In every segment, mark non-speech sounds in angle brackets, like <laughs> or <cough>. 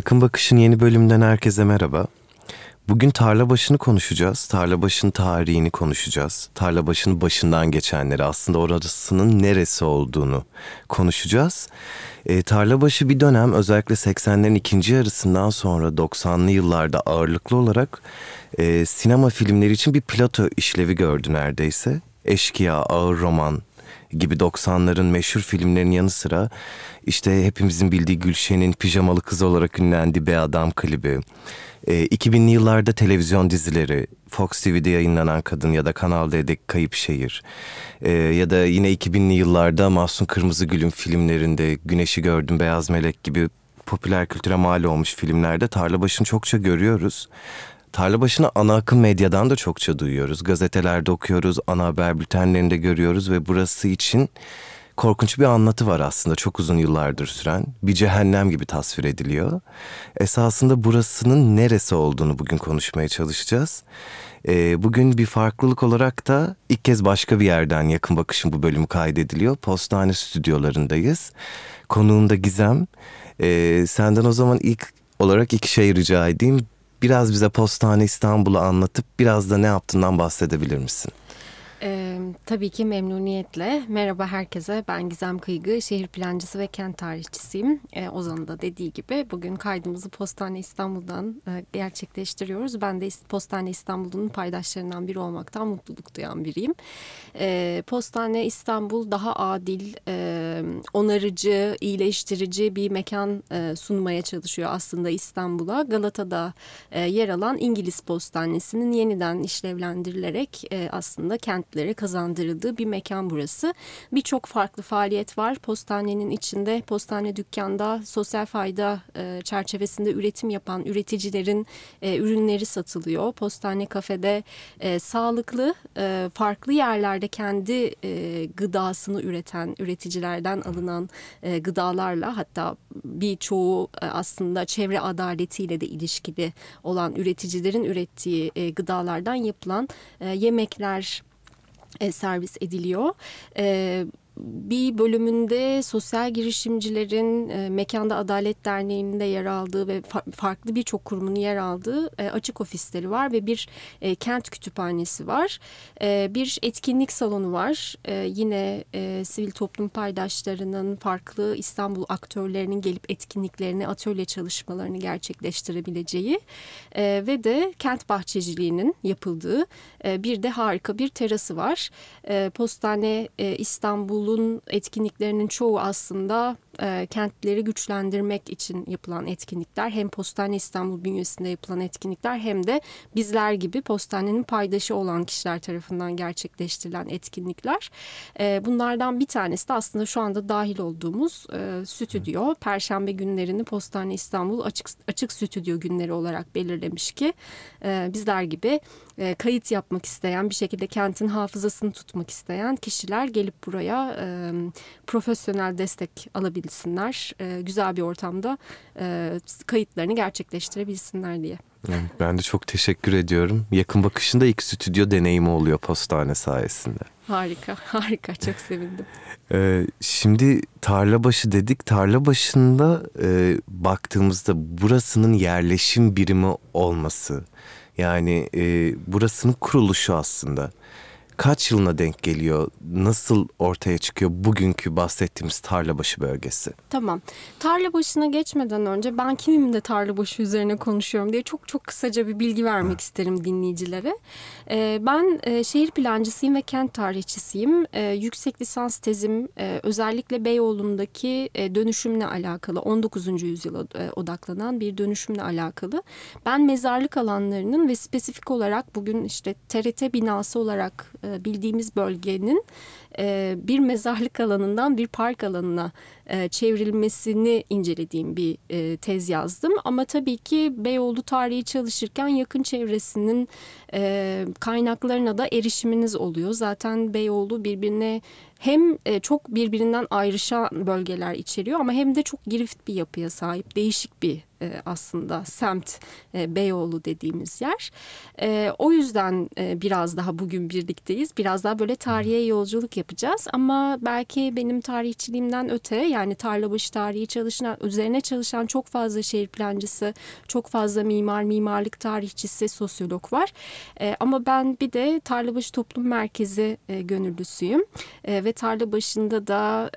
Yakın Bakış'ın yeni bölümünden herkese merhaba. Bugün tarla başını konuşacağız. Tarla başının tarihini konuşacağız. Tarla başının başından geçenleri aslında orasının neresi olduğunu konuşacağız. E, tarla başı bir dönem özellikle 80'lerin ikinci yarısından sonra 90'lı yıllarda ağırlıklı olarak e, sinema filmleri için bir plato işlevi gördü neredeyse. Eşkıya, ağır roman, gibi 90'ların meşhur filmlerin yanı sıra işte hepimizin bildiği Gülşen'in pijamalı kız olarak ünlendiği Be Adam klibi, e, 2000'li yıllarda televizyon dizileri, Fox TV'de yayınlanan Kadın ya da Kanal D'deki Kayıp Şehir e, ya da yine 2000'li yıllarda Mahsun Kırmızıgül'ün filmlerinde Güneşi Gördüm, Beyaz Melek gibi popüler kültüre mal olmuş filmlerde tarla başını çokça görüyoruz. Tarla başına ana akım medyadan da çokça duyuyoruz. Gazetelerde okuyoruz, ana haber bültenlerinde görüyoruz ve burası için korkunç bir anlatı var aslında çok uzun yıllardır süren. Bir cehennem gibi tasvir ediliyor. Esasında burasının neresi olduğunu bugün konuşmaya çalışacağız. Ee, bugün bir farklılık olarak da ilk kez başka bir yerden yakın bakışın bu bölümü kaydediliyor. Postane stüdyolarındayız. Konuğum da Gizem. Ee, senden o zaman ilk olarak iki şey rica edeyim. Biraz bize Postane İstanbul'u anlatıp biraz da ne yaptığından bahsedebilir misin? Ee, tabii ki memnuniyetle. Merhaba herkese. Ben Gizem Kıygı, şehir plancısı ve kent tarihçisiyim. Ee, Ozan'ın da dediği gibi bugün kaydımızı Postane İstanbul'dan e, gerçekleştiriyoruz. Ben de Postane İstanbul'un paydaşlarından biri olmaktan mutluluk duyan biriyim. Ee, Postane İstanbul daha adil, e, onarıcı, iyileştirici bir mekan e, sunmaya çalışıyor aslında İstanbul'a. Galata'da e, yer alan İngiliz Postanesi'nin yeniden işlevlendirilerek e, aslında kent kentlere kazandırıldığı bir mekan burası. Birçok farklı faaliyet var. Postanenin içinde, postane dükkanda sosyal fayda e, çerçevesinde üretim yapan üreticilerin e, ürünleri satılıyor. Postane kafede e, sağlıklı, e, farklı yerlerde kendi e, gıdasını üreten üreticilerden alınan e, gıdalarla hatta birçoğu e, aslında çevre adaletiyle de ilişkili olan üreticilerin ürettiği e, gıdalardan yapılan e, yemekler, servis ediliyor. E, bir bölümünde sosyal girişimcilerin e, Mekanda Adalet Derneği'nde yer aldığı ve fa farklı birçok kurumun yer aldığı e, açık ofisleri var ve bir e, kent kütüphanesi var. E, bir etkinlik salonu var. E, yine e, sivil toplum paydaşlarının farklı İstanbul aktörlerinin gelip etkinliklerini, atölye çalışmalarını gerçekleştirebileceği e, ve de kent bahçeciliğinin yapıldığı e, bir de harika bir terası var. E, Postane e, İstanbul'u Anadolu'nun etkinliklerinin çoğu aslında e, kentleri güçlendirmek için yapılan etkinlikler. Hem Postane İstanbul bünyesinde yapılan etkinlikler hem de bizler gibi postanenin paydaşı olan kişiler tarafından gerçekleştirilen etkinlikler. E, bunlardan bir tanesi de aslında şu anda dahil olduğumuz e, stüdyo. Perşembe günlerini Postane İstanbul açık, açık stüdyo günleri olarak belirlemiş ki e, bizler gibi e, kayıt yapmak isteyen bir şekilde kentin hafızasını tutmak isteyen kişiler gelip buraya e, profesyonel destek alabilsinler. E, güzel bir ortamda e, kayıtlarını gerçekleştirebilsinler diye. ben de çok teşekkür ediyorum. Yakın bakışında ilk stüdyo deneyimi oluyor postane sayesinde. Harika, <laughs> harika. Çok sevindim. Ee, şimdi tarla başı dedik. Tarla başında e, baktığımızda burasının yerleşim birimi olması. Yani e, burasının kuruluşu aslında kaç yılına denk geliyor? Nasıl ortaya çıkıyor bugünkü bahsettiğimiz Tarlabaşı bölgesi? Tamam. Tarlabaşı'na geçmeden önce ben kimim de Tarlabaşı üzerine konuşuyorum diye çok çok kısaca bir bilgi vermek ha. isterim dinleyicilere. Ee, ben e, şehir plancısıyım ve kent tarihçisiyim. Ee, yüksek lisans tezim e, özellikle Beyoğlu'ndaki e, dönüşümle alakalı 19. yüzyıla e, odaklanan bir dönüşümle alakalı. Ben mezarlık alanlarının ve spesifik olarak bugün işte TRT binası olarak e, bildiğimiz bölgenin e, bir mezarlık alanından bir park alanına e, çevrilmesini incelediğim bir tez yazdım. Ama tabii ki Beyoğlu tarihi çalışırken yakın çevresinin kaynaklarına da erişiminiz oluyor. Zaten Beyoğlu birbirine hem çok birbirinden ayrışan bölgeler içeriyor ama hem de çok girift bir yapıya sahip değişik bir e, aslında semt e, Beyoğlu dediğimiz yer. E, o yüzden biraz daha bugün birlikteyiz. Biraz daha böyle tarihe yolculuk yapacağız ama belki benim tarihçiliğimden öte yani tarlabaşı tarihi çalışan üzerine çalışan çok fazla şehir plancısı, çok fazla mimar, mimarlık tarihçisi, sosyolog var. Ama ben bir de Tarlabaşı Toplum Merkezi gönüllüsüyüm e, ve tarla başında da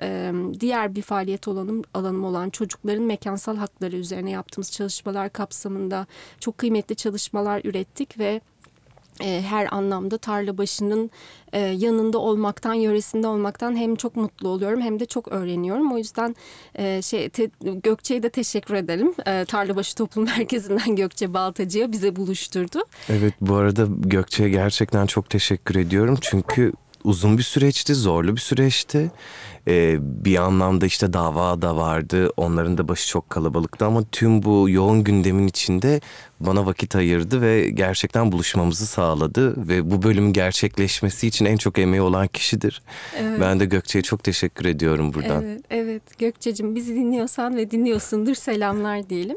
diğer bir faaliyet alanım, alanım olan çocukların mekansal hakları üzerine yaptığımız çalışmalar kapsamında çok kıymetli çalışmalar ürettik ve e, her anlamda tarla başının e, yanında olmaktan, yöresinde olmaktan hem çok mutlu oluyorum hem de çok öğreniyorum. O yüzden e, şey te, Gökçe'ye de teşekkür edelim. Tarlabaşı Toplum <laughs> Merkezi'nden Gökçe Baltacı'ya bize buluşturdu. Evet bu arada Gökçe'ye gerçekten çok teşekkür ediyorum. Çünkü uzun bir süreçti, zorlu bir süreçti. Ee, bir anlamda işte dava da vardı. Onların da başı çok kalabalıktı ama tüm bu yoğun gündemin içinde bana vakit ayırdı ve gerçekten buluşmamızı sağladı ve bu bölümün gerçekleşmesi için en çok emeği olan kişidir. Evet. Ben de Gökçe'ye çok teşekkür ediyorum buradan. Evet, evet Gökçe'cim bizi dinliyorsan ve dinliyorsundur selamlar diyelim.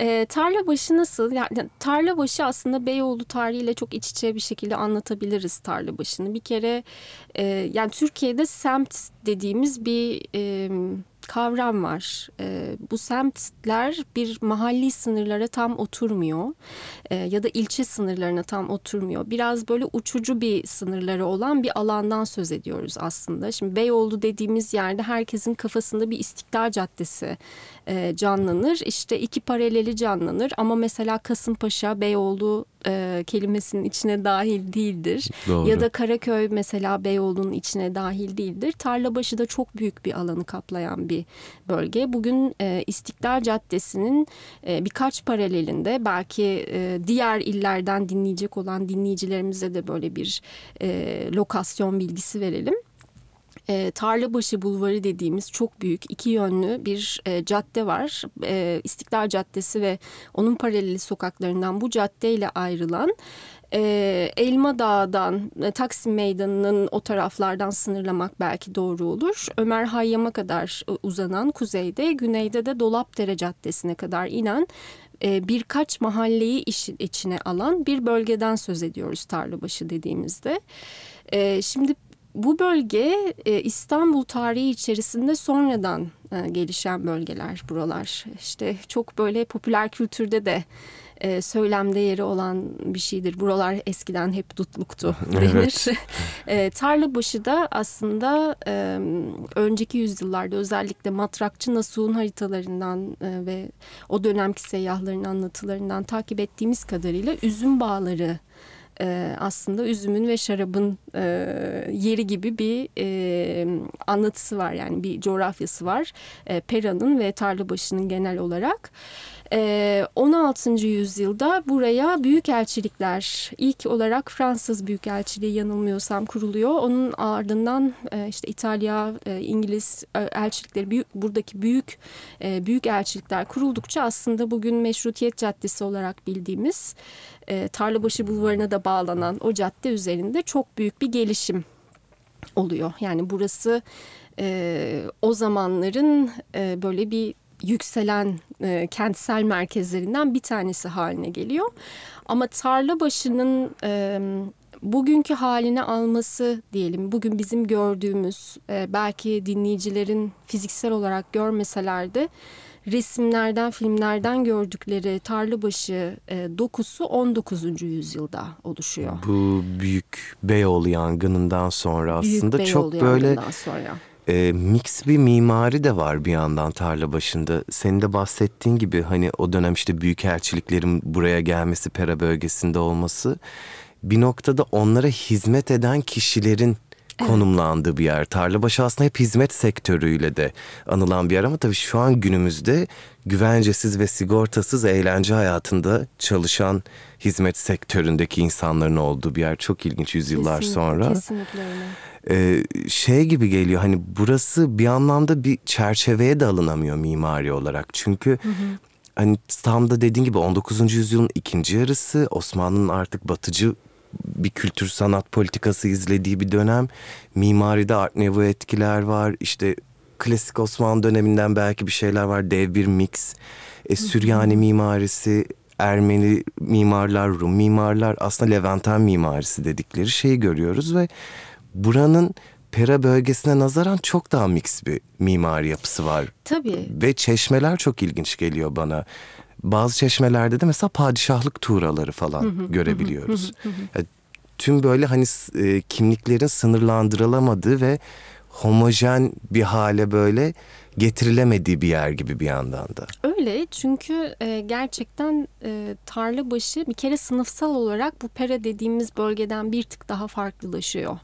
Ee, Tarlabaşı nasıl? Yani Tarlabaşı aslında Beyoğlu tarihiyle çok iç içe bir şekilde anlatabiliriz Tarlabaşı'nı. Bir kere e, yani Türkiye'de semt dediğimiz bir... E, kavram var. E, bu semtler bir mahalli sınırlara tam oturmuyor e, ya da ilçe sınırlarına tam oturmuyor. Biraz böyle uçucu bir sınırları olan bir alandan söz ediyoruz aslında. Şimdi Beyoğlu dediğimiz yerde herkesin kafasında bir İstiklal Caddesi e, canlanır. İşte iki paraleli canlanır ama mesela Kasımpaşa Beyoğlu e, kelimesinin içine dahil değildir. Doğru. Ya da Karaköy mesela Beyoğlu'nun içine dahil değildir. Tarlabaşı da çok büyük bir alanı kaplayan bir bölge. Bugün e, İstiklal Caddesi'nin e, birkaç paralelinde belki e, diğer illerden dinleyecek olan dinleyicilerimize de böyle bir e, lokasyon bilgisi verelim e, Tarlabaşı Bulvarı dediğimiz çok büyük iki yönlü bir e, cadde var. E, İstiklal Caddesi ve onun paraleli sokaklarından bu caddeyle ayrılan e, Elma Dağı'dan e, Taksim Meydanı'nın o taraflardan sınırlamak belki doğru olur. Ömer Hayyam'a kadar e, uzanan kuzeyde, güneyde de Dolapdere Caddesi'ne kadar inen e, birkaç mahalleyi içine alan bir bölgeden söz ediyoruz Tarlabaşı dediğimizde. E, şimdi bu bölge e, İstanbul tarihi içerisinde sonradan e, gelişen bölgeler buralar. İşte çok böyle popüler kültürde de e, söylemde yeri olan bir şeydir. Buralar eskiden hep dutluktu <laughs> denir. Evet. e, Tarlabaşı da aslında e, önceki yüzyıllarda özellikle Matrakçı Nasuh'un haritalarından e, ve o dönemki seyyahların anlatılarından takip ettiğimiz kadarıyla üzüm bağları e, aslında üzümün ve şarabın e, yeri gibi bir e, anlatısı var. Yani bir coğrafyası var. E, Pera'nın ve Tarlabaşı'nın genel olarak. 16. Ee, yüzyılda buraya büyükelçilikler ilk olarak Fransız büyükelçiliği yanılmıyorsam kuruluyor. Onun ardından e, işte İtalya, e, İngiliz e, elçilikleri büyük buradaki büyük büyük elçilikler kuruldukça aslında bugün Meşrutiyet Caddesi olarak bildiğimiz Tarlabaşı Bulvarı'na da bağlanan o cadde üzerinde çok büyük bir gelişim oluyor. Yani burası e, o zamanların e, böyle bir yükselen e, kentsel merkezlerinden bir tanesi haline geliyor. Ama tarla başının e, bugünkü halini alması diyelim bugün bizim gördüğümüz e, belki dinleyicilerin fiziksel olarak görmeseler de resimlerden filmlerden gördükleri tarlabaşı e, dokusu 19. yüzyılda oluşuyor. Bu büyük Beyoğlu yangınından sonra aslında büyük çok böyle sonra e, mix bir mimari de var bir yandan tarla başında. Senin de bahsettiğin gibi hani o dönem işte büyük elçiliklerin buraya gelmesi, Pera bölgesinde olması bir noktada onlara hizmet eden kişilerin konumlandığı bir yer. Tarlabaşı aslında hep hizmet sektörüyle de anılan bir yer ama tabii şu an günümüzde güvencesiz ve sigortasız eğlence hayatında çalışan hizmet sektöründeki insanların olduğu bir yer. Çok ilginç yüzyıllar kesinlikle, sonra. Kesinlikle öyle e, şey gibi geliyor hani burası bir anlamda bir çerçeveye de alınamıyor mimari olarak. Çünkü hı hı. hani tam da dediğin gibi 19. yüzyılın ikinci yarısı Osmanlı'nın artık batıcı bir kültür sanat politikası izlediği bir dönem. Mimaride Art Nouveau etkiler var. İşte klasik Osmanlı döneminden belki bir şeyler var. Dev bir mix. E, Süryani mimarisi, Ermeni mimarlar, Rum mimarlar aslında Levanten mimarisi dedikleri şeyi görüyoruz ve buranın Pera bölgesine nazaran çok daha mix bir mimari yapısı var. Tabii. Ve çeşmeler çok ilginç geliyor bana. Bazı çeşmelerde de mesela padişahlık tuğraları falan görebiliyoruz. Yani tüm böyle hani e, kimliklerin sınırlandırılamadığı ve homojen bir hale böyle getirilemediği bir yer gibi bir yandan da. Öyle çünkü e, gerçekten e, başı bir kere sınıfsal olarak bu Pera dediğimiz bölgeden bir tık daha farklılaşıyor.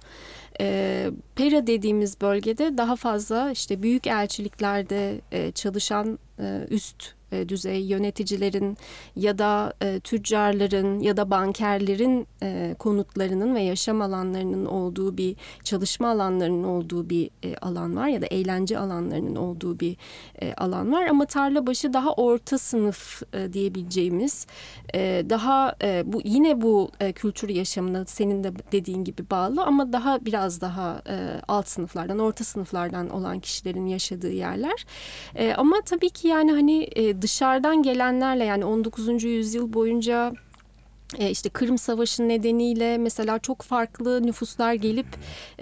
E, Pera dediğimiz bölgede daha fazla işte büyük elçiliklerde e, çalışan e, üst e, düzey yöneticilerin ya da e, tüccarların ya da bankerlerin e, konutlarının ve yaşam alanlarının olduğu bir çalışma alanlarının olduğu bir e, alan var ya da eğlence alanlarının olduğu bir alan var. Ama tarla başı daha orta sınıf diyebileceğimiz daha bu yine bu kültür yaşamına senin de dediğin gibi bağlı ama daha biraz daha alt sınıflardan orta sınıflardan olan kişilerin yaşadığı yerler. Ama tabii ki yani hani dışarıdan gelenlerle yani 19. yüzyıl boyunca e, işte Kırım Savaşı nedeniyle mesela çok farklı nüfuslar gelip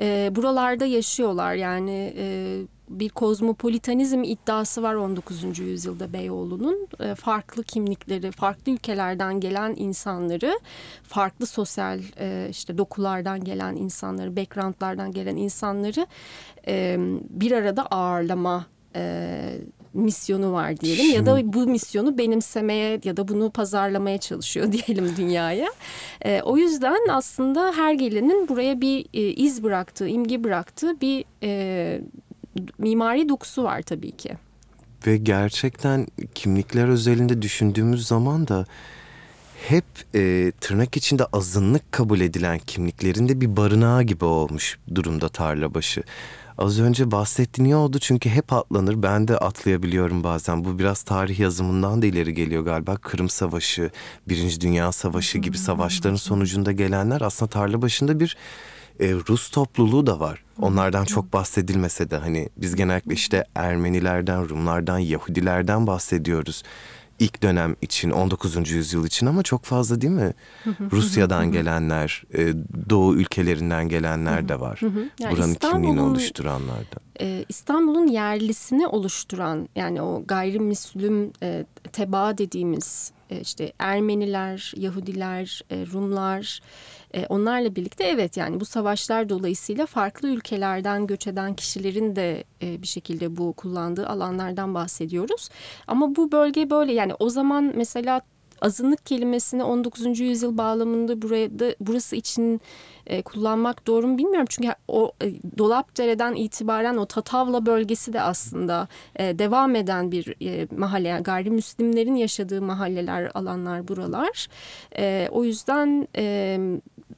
e, buralarda yaşıyorlar yani e, bir kozmopolitanizm iddiası var 19. yüzyılda Beyoğlu'nun e, farklı kimlikleri, farklı ülkelerden gelen insanları, farklı sosyal e, işte dokulardan gelen insanları, backgroundlardan gelen insanları e, bir arada ağırlama e, misyonu var diyelim Şimdi... ya da bu misyonu benimsemeye ya da bunu pazarlamaya çalışıyor <laughs> diyelim dünyaya. E, o yüzden aslında her gelenin buraya bir e, iz bıraktığı, imge bıraktığı bir e, mimari dokusu var tabii ki. Ve gerçekten kimlikler özelinde düşündüğümüz zaman da hep e, tırnak içinde azınlık kabul edilen kimliklerin de bir barınağı gibi olmuş durumda tarlabaşı. Az önce bahsettiğin iyi oldu çünkü hep atlanır. Ben de atlayabiliyorum bazen. Bu biraz tarih yazımından da ileri geliyor galiba. Kırım Savaşı, Birinci Dünya Savaşı gibi savaşların sonucunda gelenler aslında tarla başında bir e, Rus topluluğu da var. Onlardan çok bahsedilmese de hani biz genellikle işte Ermenilerden, Rumlardan, Yahudilerden bahsediyoruz ilk dönem için 19. yüzyıl için ama çok fazla değil mi? Rusya'dan gelenler, e, Doğu ülkelerinden gelenler de var. Yani Buranın kimliğini oluşturanlardan. E, İstanbul'un yerlisini oluşturan yani o gayrimüslim e, tebaa dediğimiz e, işte Ermeniler, Yahudiler, e, Rumlar e, onlarla birlikte evet yani bu savaşlar dolayısıyla farklı ülkelerden göç eden kişilerin de bir şekilde bu kullandığı alanlardan bahsediyoruz. Ama bu bölge böyle yani o zaman mesela azınlık kelimesini 19. yüzyıl bağlamında buraya da burası için e, kullanmak doğru mu bilmiyorum. Çünkü o e, Dolapdere'den itibaren o Tatavla bölgesi de aslında e, devam eden bir e, mahalle. Yani gayrimüslimlerin yaşadığı mahalleler, alanlar buralar. E, o yüzden e,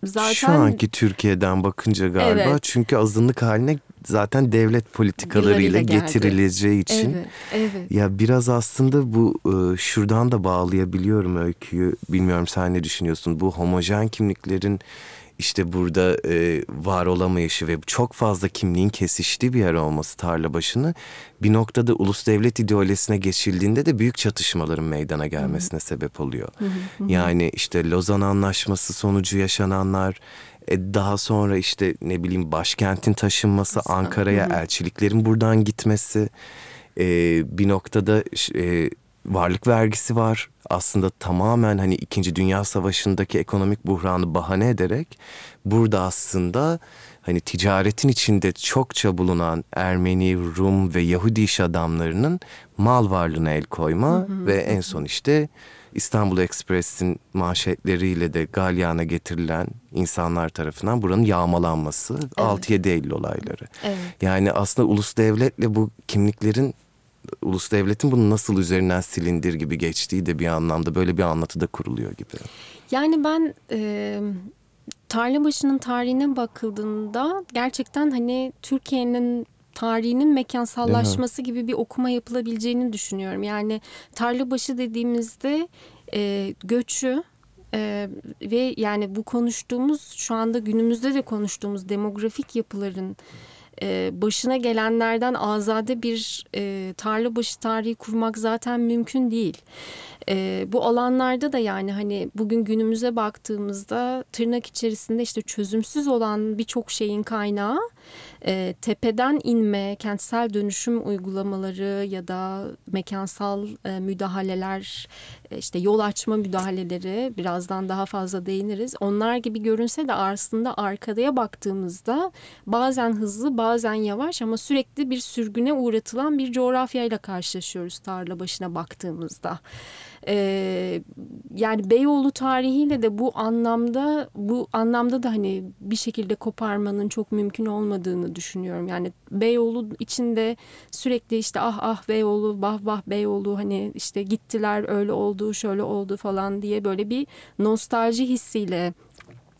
zaten... Şu anki Türkiye'den bakınca galiba evet. çünkü azınlık haline zaten devlet politikalarıyla getirileceği için evet, evet. ya biraz aslında bu e, şuradan da bağlayabiliyorum öyküyü bilmiyorum sen ne düşünüyorsun bu homojen kimliklerin işte burada e, var olamayışı ve çok fazla kimliğin kesiştiği bir yer olması tarla başını bir noktada ulus devlet ideolojisine geçildiğinde de büyük çatışmaların meydana gelmesine Hı-hı. sebep oluyor. Hı-hı. Yani işte Lozan Anlaşması sonucu yaşananlar e, daha sonra işte ne bileyim başkentin taşınması Ankara'ya elçiliklerin buradan gitmesi e, bir noktada e, varlık vergisi var. Aslında tamamen hani İkinci Dünya Savaşı'ndaki ekonomik buhranı bahane ederek burada aslında hani ticaretin içinde çokça bulunan Ermeni, Rum ve Yahudi iş adamlarının mal varlığına el koyma hı hı, ve en son işte İstanbul Express'in manşetleriyle de galyana getirilen insanlar tarafından buranın yağmalanması evet. 6-7 Eylül olayları. Evet. Yani aslında ulus devletle bu kimliklerin ulus devletin bunu nasıl üzerinden silindir gibi geçtiği de bir anlamda böyle bir anlatıda kuruluyor gibi. Yani ben e, Tarlabaşı'nın tarihine bakıldığında gerçekten hani Türkiye'nin tarihinin mekansallaşması gibi bir okuma yapılabileceğini düşünüyorum. Yani Tarlabaşı dediğimizde e, göçü e, ve yani bu konuştuğumuz şu anda günümüzde de konuştuğumuz demografik yapıların e, başına gelenlerden azade bir e, tarla başı tarihi kurmak zaten mümkün değil. E, bu alanlarda da yani hani bugün günümüze baktığımızda tırnak içerisinde işte çözümsüz olan birçok şeyin kaynağı e, tepeden inme, kentsel dönüşüm uygulamaları ya da mekansal e, müdahaleler, e, işte yol açma müdahaleleri birazdan daha fazla değiniriz. Onlar gibi görünse de aslında arkadaya baktığımızda bazen hızlı bazen yavaş ama sürekli bir sürgüne uğratılan bir coğrafyayla karşılaşıyoruz tarla başına baktığımızda. Ee, yani Beyoğlu tarihiyle de bu anlamda bu anlamda da hani bir şekilde koparmanın çok mümkün olmadığını düşünüyorum. Yani Beyoğlu içinde sürekli işte ah ah Beyoğlu, bah bah Beyoğlu hani işte gittiler öyle oldu, şöyle oldu falan diye böyle bir nostalji hissiyle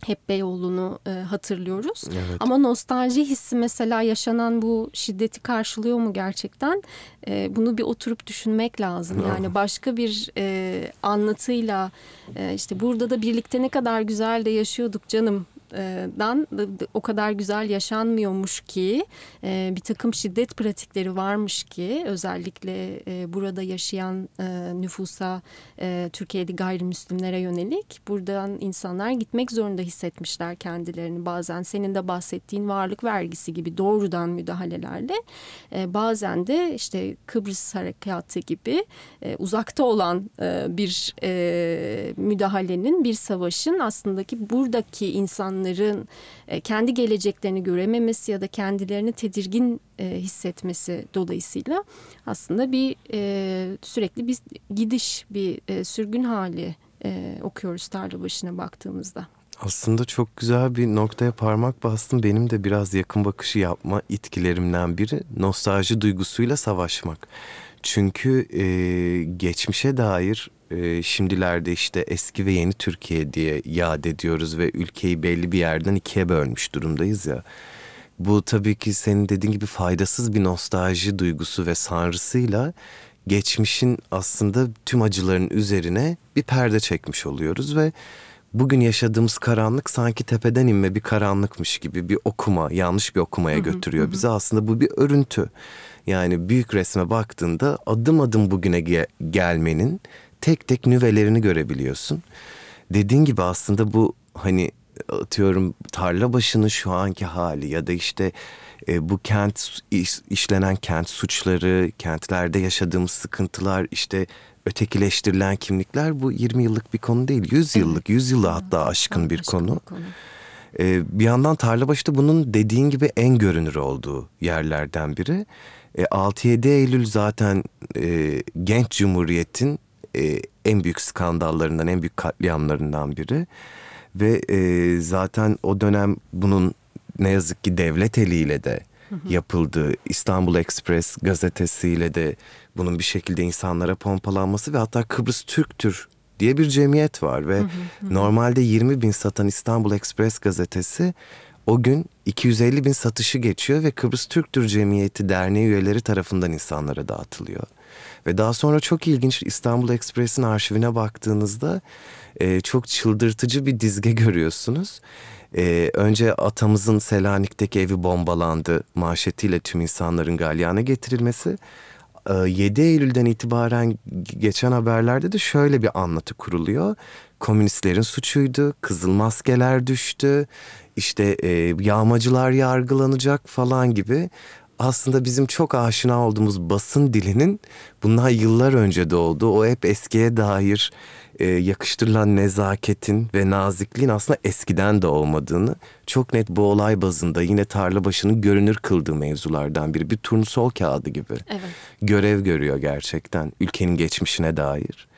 hep Beyoğlu'nu e, hatırlıyoruz. Evet. Ama nostalji hissi mesela yaşanan bu şiddeti karşılıyor mu gerçekten? E, bunu bir oturup düşünmek lazım. Yani başka bir e, anlatıyla e, işte burada da birlikte ne kadar güzel de yaşıyorduk canım dan o kadar güzel yaşanmıyormuş ki bir takım şiddet pratikleri varmış ki özellikle burada yaşayan nüfusa Türkiye'de gayrimüslimlere yönelik buradan insanlar gitmek zorunda hissetmişler kendilerini. Bazen senin de bahsettiğin varlık vergisi gibi doğrudan müdahalelerle bazen de işte Kıbrıs harekatı gibi uzakta olan bir müdahalenin bir savaşın aslında ki buradaki insanlar insanların e, kendi geleceklerini görememesi ya da kendilerini tedirgin e, hissetmesi dolayısıyla aslında bir e, sürekli bir gidiş, bir sürgün hali okuyoruz tarla başına baktığımızda. Aslında çok güzel bir noktaya parmak bastın. Benim de biraz yakın bakışı yapma itkilerimden biri nostalji duygusuyla savaşmak. Çünkü e, geçmişe dair e, şimdilerde işte eski ve yeni Türkiye diye yad ediyoruz ve ülkeyi belli bir yerden ikiye bölmüş durumdayız ya. Bu tabii ki senin dediğin gibi faydasız bir nostalji duygusu ve sanrısıyla geçmişin aslında tüm acıların üzerine bir perde çekmiş oluyoruz ve bugün yaşadığımız karanlık sanki tepeden inme bir karanlıkmış gibi bir okuma, yanlış bir okumaya götürüyor bizi. Aslında bu bir örüntü. Yani büyük resme baktığında adım adım bugüne ge- gelmenin tek tek nüvelerini görebiliyorsun. Dediğin gibi aslında bu hani atıyorum tarla başının şu anki hali ya da işte e, bu kent iş, işlenen kent suçları, kentlerde yaşadığımız sıkıntılar, işte ötekileştirilen kimlikler bu 20 yıllık bir konu değil. 100 yıllık, 100 yılı hatta aşkın bir konu. Bir konu. Ee, bir yandan Tarlabaşı da bunun dediğin gibi en görünür olduğu yerlerden biri. E, 6-7 Eylül zaten e, genç cumhuriyetin e, en büyük skandallarından, en büyük katliamlarından biri. Ve e, zaten o dönem bunun ne yazık ki devlet eliyle de yapıldığı İstanbul Express gazetesiyle de bunun bir şekilde insanlara pompalanması ve hatta Kıbrıs Türktür diye bir cemiyet var ve normalde 20 bin satan İstanbul Express gazetesi o gün 250 bin satışı geçiyor ve Kıbrıs Türktür Cemiyeti Derneği üyeleri tarafından insanlara dağıtılıyor. Ve daha sonra çok ilginç İstanbul Express'in arşivine baktığınızda e, çok çıldırtıcı bir dizge <laughs> görüyorsunuz. E, önce atamızın Selanik'teki evi bombalandı manşetiyle tüm insanların galyana getirilmesi. 7 e, Eylül'den itibaren geçen haberlerde de şöyle bir anlatı kuruluyor. Komünistlerin suçuydu, kızıl maskeler düştü, işte e, yağmacılar yargılanacak falan gibi aslında bizim çok aşina olduğumuz basın dilinin bundan yıllar önce doğdu. O hep eskiye dair e, yakıştırılan nezaketin ve nazikliğin aslında eskiden de olmadığını çok net bu olay bazında yine tarla başının görünür kıldığı mevzulardan biri. Bir turnusol kağıdı gibi evet. görev görüyor gerçekten ülkenin geçmişine dair.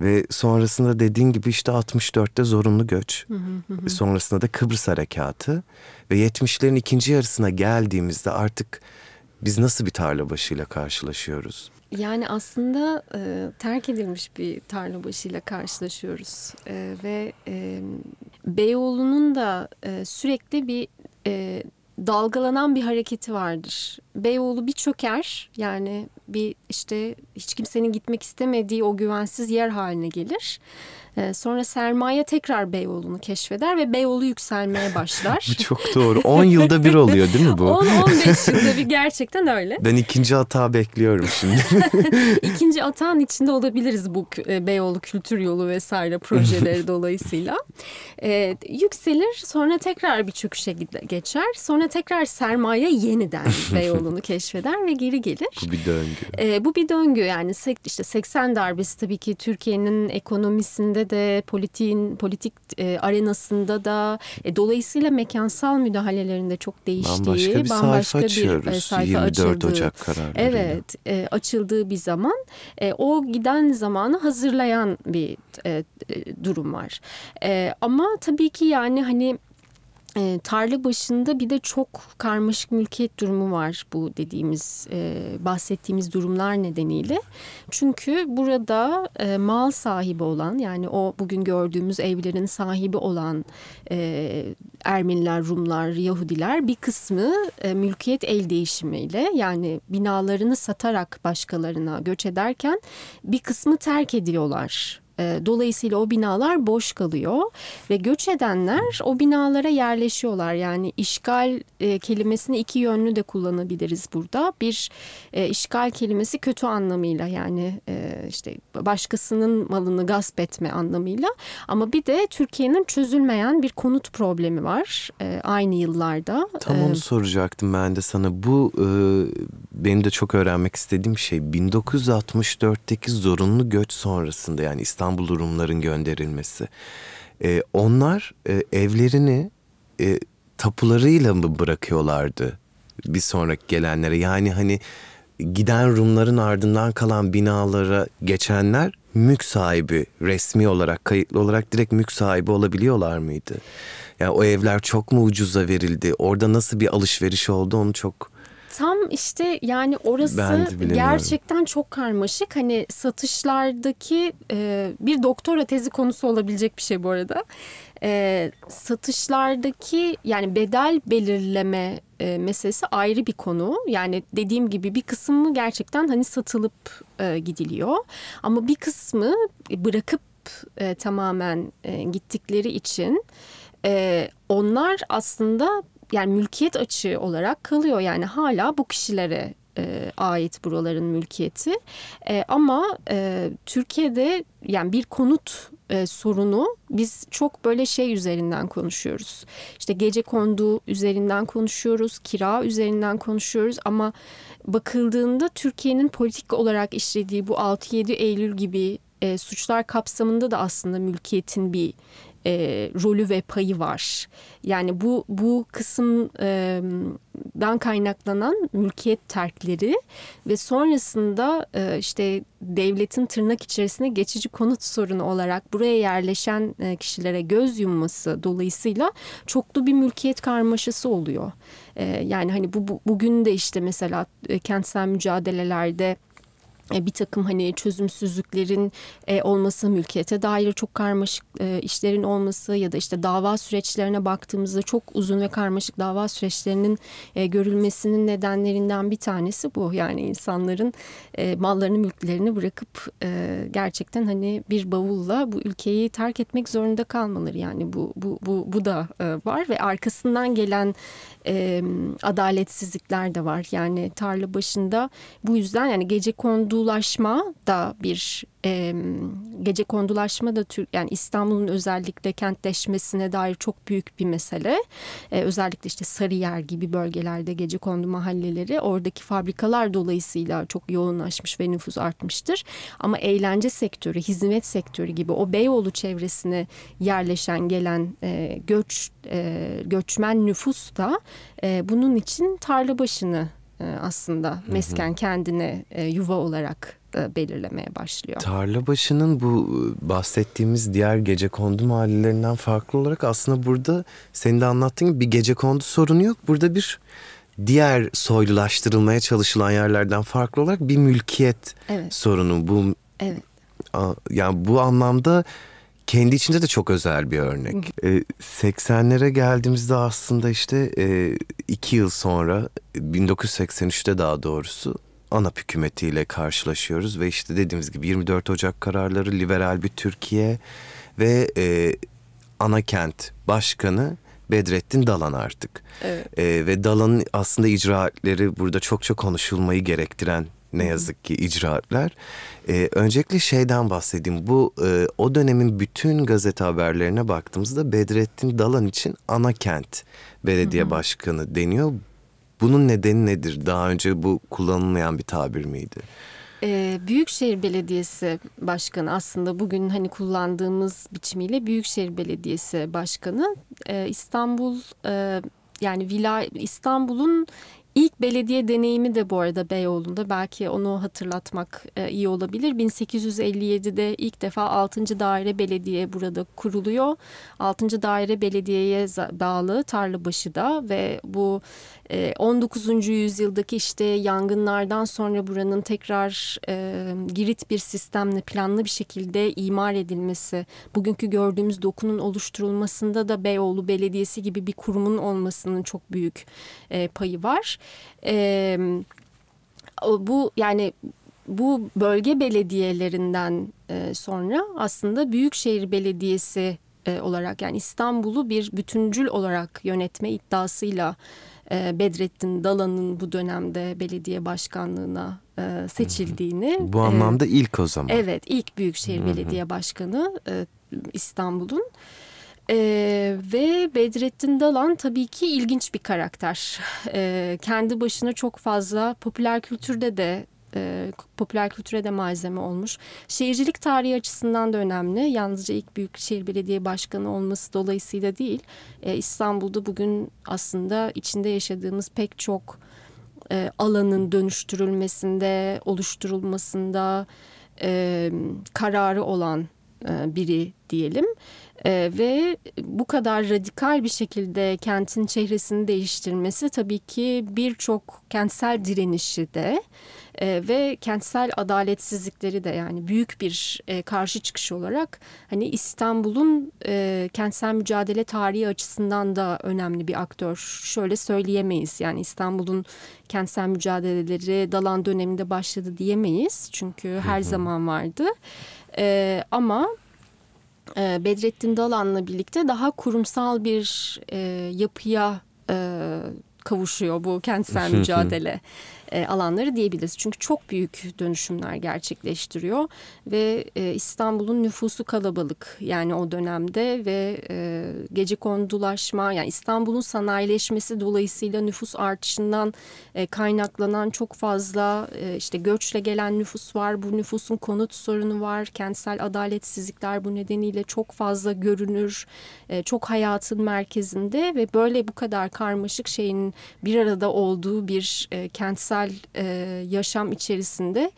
Ve sonrasında dediğin gibi işte 64'te zorunlu göç. Hı hı hı. Sonrasında da Kıbrıs Harekatı. Ve 70'lerin ikinci yarısına geldiğimizde artık biz nasıl bir tarla başıyla karşılaşıyoruz? Yani aslında e, terk edilmiş bir tarla başıyla karşılaşıyoruz. E, ve e, Beyoğlu'nun da e, sürekli bir e, dalgalanan bir hareketi vardır. Beyoğlu bir çöker yani bir işte hiç kimsenin gitmek istemediği o güvensiz yer haline gelir. Ee, sonra sermaye tekrar Beyoğlu'nu keşfeder ve Beyoğlu yükselmeye <laughs> başlar. bu çok doğru. 10 yılda bir oluyor değil mi bu? <laughs> 10-15 yılda bir gerçekten öyle. Ben ikinci hata bekliyorum şimdi. <laughs> İkinci atağın içinde olabiliriz bu e, Beyoğlu Kültür Yolu vesaire projeleri dolayısıyla. Ee, yükselir sonra tekrar bir çöküşe geçer. Sonra tekrar sermaye yeniden Beyoğlu'nu keşfeder ve geri gelir. Bu bir döngü. Ee, bu bir döngü yani işte 80 darbesi tabii ki Türkiye'nin ekonomisinde de politiğin politik e, arenasında da e, dolayısıyla mekansal müdahalelerinde çok değiştiği bambaşka bir bambaşka sayfa açıyoruz. Bir, e, sayfa 24 açıldığı, Ocak kararları. Evet, e, açıldığı bir zaman e, o giden zamanı hazırlayan bir e, e, durum var. E, ama tabii ki yani hani e, tarla başında bir de çok karmaşık mülkiyet durumu var bu dediğimiz e, bahsettiğimiz durumlar nedeniyle. Çünkü burada e, mal sahibi olan yani o bugün gördüğümüz evlerin sahibi olan e, Ermeniler, Rumlar, Yahudiler bir kısmı e, mülkiyet el değişimiyle yani binalarını satarak başkalarına göç ederken bir kısmı terk ediyorlar dolayısıyla o binalar boş kalıyor ve göç edenler o binalara yerleşiyorlar. Yani işgal e, kelimesini iki yönlü de kullanabiliriz burada. Bir e, işgal kelimesi kötü anlamıyla yani işte başkasının malını gasp etme anlamıyla ama bir de Türkiye'nin çözülmeyen bir konut problemi var aynı yıllarda. Tam onu soracaktım ben de sana. Bu benim de çok öğrenmek istediğim şey 1964'teki zorunlu göç sonrasında yani İstanbul İstanbul Rumların gönderilmesi. E, onlar e, evlerini e, tapularıyla mı bırakıyorlardı bir sonraki gelenlere? Yani hani giden Rumların ardından kalan binalara geçenler mülk sahibi resmi olarak kayıtlı olarak direkt mülk sahibi olabiliyorlar mıydı? Yani o evler çok mu ucuza verildi? Orada nasıl bir alışveriş oldu onu çok Tam işte yani orası gerçekten çok karmaşık. Hani satışlardaki e, bir doktora tezi konusu olabilecek bir şey bu arada. E, satışlardaki yani bedel belirleme e, meselesi ayrı bir konu. Yani dediğim gibi bir kısmı gerçekten hani satılıp e, gidiliyor. Ama bir kısmı bırakıp e, tamamen e, gittikleri için e, onlar aslında yani mülkiyet açığı olarak kalıyor. Yani hala bu kişilere e, ait buraların mülkiyeti. E, ama e, Türkiye'de yani bir konut e, sorunu biz çok böyle şey üzerinden konuşuyoruz. İşte gece kondu üzerinden konuşuyoruz, kira üzerinden konuşuyoruz ama bakıldığında Türkiye'nin politik olarak işlediği bu 6-7 Eylül gibi e, suçlar kapsamında da aslında mülkiyetin bir e, rolü ve payı var. Yani bu bu kısımdan kaynaklanan mülkiyet terkleri ve sonrasında e, işte devletin tırnak içerisinde geçici konut sorunu olarak buraya yerleşen e, kişilere göz yumması dolayısıyla çoklu bir mülkiyet karmaşası oluyor. E, yani hani bu, bu bugün de işte mesela e, kentsel mücadelelerde e, bir takım hani çözümsüzlüklerin e, olması, mülkiyete dair çok karmaşık e, işlerin olması ya da işte dava süreçlerine baktığımızda çok uzun ve karmaşık dava süreçlerinin görülmesinin nedenlerinden bir tanesi bu. Yani insanların mallarını, mülklerini bırakıp gerçekten hani bir bavulla bu ülkeyi terk etmek zorunda kalmaları. Yani bu bu bu bu da var ve arkasından gelen adaletsizlikler de var. Yani tarla başında bu yüzden yani gece kondu kondulaşma da bir e, gece kondulaşma da Türk yani İstanbul'un özellikle kentleşmesine dair çok büyük bir mesele. E, özellikle işte Sarıyer gibi bölgelerde gece kondu mahalleleri oradaki fabrikalar dolayısıyla çok yoğunlaşmış ve nüfus artmıştır. Ama eğlence sektörü, hizmet sektörü gibi o Beyoğlu çevresine yerleşen gelen e, göç e, göçmen nüfus da e, bunun için tarla başını aslında mesken kendine e, yuva olarak e, belirlemeye başlıyor. Tarla başının bu bahsettiğimiz diğer gece kondu mahallelerinden farklı olarak aslında burada senin de anlattığın gibi bir gece kondu sorunu yok. Burada bir diğer soylulaştırılmaya çalışılan yerlerden farklı olarak bir mülkiyet evet. sorunu. Bu evet. yani bu anlamda kendi içinde de çok özel bir örnek. Ee, 80'lere geldiğimizde aslında işte e, iki yıl sonra 1983'te daha doğrusu ANAP hükümetiyle karşılaşıyoruz ve işte dediğimiz gibi 24 Ocak kararları liberal bir Türkiye ve e, ana kent başkanı Bedrettin Dalan artık. Evet. E, ve Dalan'ın aslında icraatleri burada çok çok konuşulmayı gerektiren ne yazık ki icraatlar. E, öncelikle şeyden bahsedeyim. Bu e, o dönemin bütün gazete haberlerine baktığımızda Bedrettin Dalan için ana kent belediye başkanı deniyor. Bunun nedeni nedir? Daha önce bu kullanılmayan bir tabir miydi? Ee, Büyükşehir Belediyesi Başkanı aslında bugün hani kullandığımız biçimiyle Büyükşehir Belediyesi Başkanı Ee, İstanbul e, yani vila İstanbul'un ilk belediye deneyimi de bu arada Beyoğlu'nda belki onu hatırlatmak e, iyi olabilir. 1857'de ilk defa 6. Daire Belediye burada kuruluyor. 6. Daire Belediye'ye bağlı Tarlabaşı'da ve bu e, 19. yüzyıldaki işte yangınlardan sonra buranın tekrar e, girit bir sistemle planlı bir şekilde imar edilmesi, bugünkü gördüğümüz dokunun oluşturulmasında da Beyoğlu Belediyesi gibi bir kurumun olmasının çok büyük e, payı var. E, bu yani bu bölge belediyelerinden e, sonra aslında Büyükşehir Belediyesi e, olarak yani İstanbul'u bir bütüncül olarak yönetme iddiasıyla Bedrettin Dalan'ın bu dönemde belediye başkanlığına e, seçildiğini. Bu e, anlamda ilk o zaman. Evet, ilk Büyükşehir Belediye Başkanı e, İstanbul'un. E, ve Bedrettin Dalan tabii ki ilginç bir karakter. E, kendi başına çok fazla popüler kültürde de e, popüler kültüre de malzeme olmuş. Şehircilik tarihi açısından da önemli. Yalnızca ilk Büyükşehir Belediye Başkanı olması dolayısıyla değil. E, İstanbul'da bugün aslında içinde yaşadığımız pek çok e, alanın dönüştürülmesinde, oluşturulmasında e, kararı olan e, biri diyelim. E, ve bu kadar radikal bir şekilde kentin çehresini değiştirmesi tabii ki birçok kentsel direnişi de e, ve kentsel adaletsizlikleri de yani büyük bir e, karşı çıkış olarak hani İstanbul'un e, kentsel mücadele tarihi açısından da önemli bir aktör. Şöyle söyleyemeyiz yani İstanbul'un kentsel mücadeleleri Dalan döneminde başladı diyemeyiz çünkü her zaman vardı. E, ama Bedrettin Dalan'la birlikte daha kurumsal bir e, yapıya e, kavuşuyor bu kentsel mücadele e, alanları diyebiliriz. Çünkü çok büyük dönüşümler gerçekleştiriyor ve e, İstanbul'un nüfusu kalabalık yani o dönemde ve e, gece kondulaşma yani İstanbul'un sanayileşmesi dolayısıyla nüfus artışından kaynaklanan çok fazla işte göçle gelen nüfus var. Bu nüfusun konut sorunu var. Kentsel adaletsizlikler bu nedeniyle çok fazla görünür. Çok hayatın merkezinde ve böyle bu kadar karmaşık şeyin bir arada olduğu bir kentsel e, yaşam içerisinde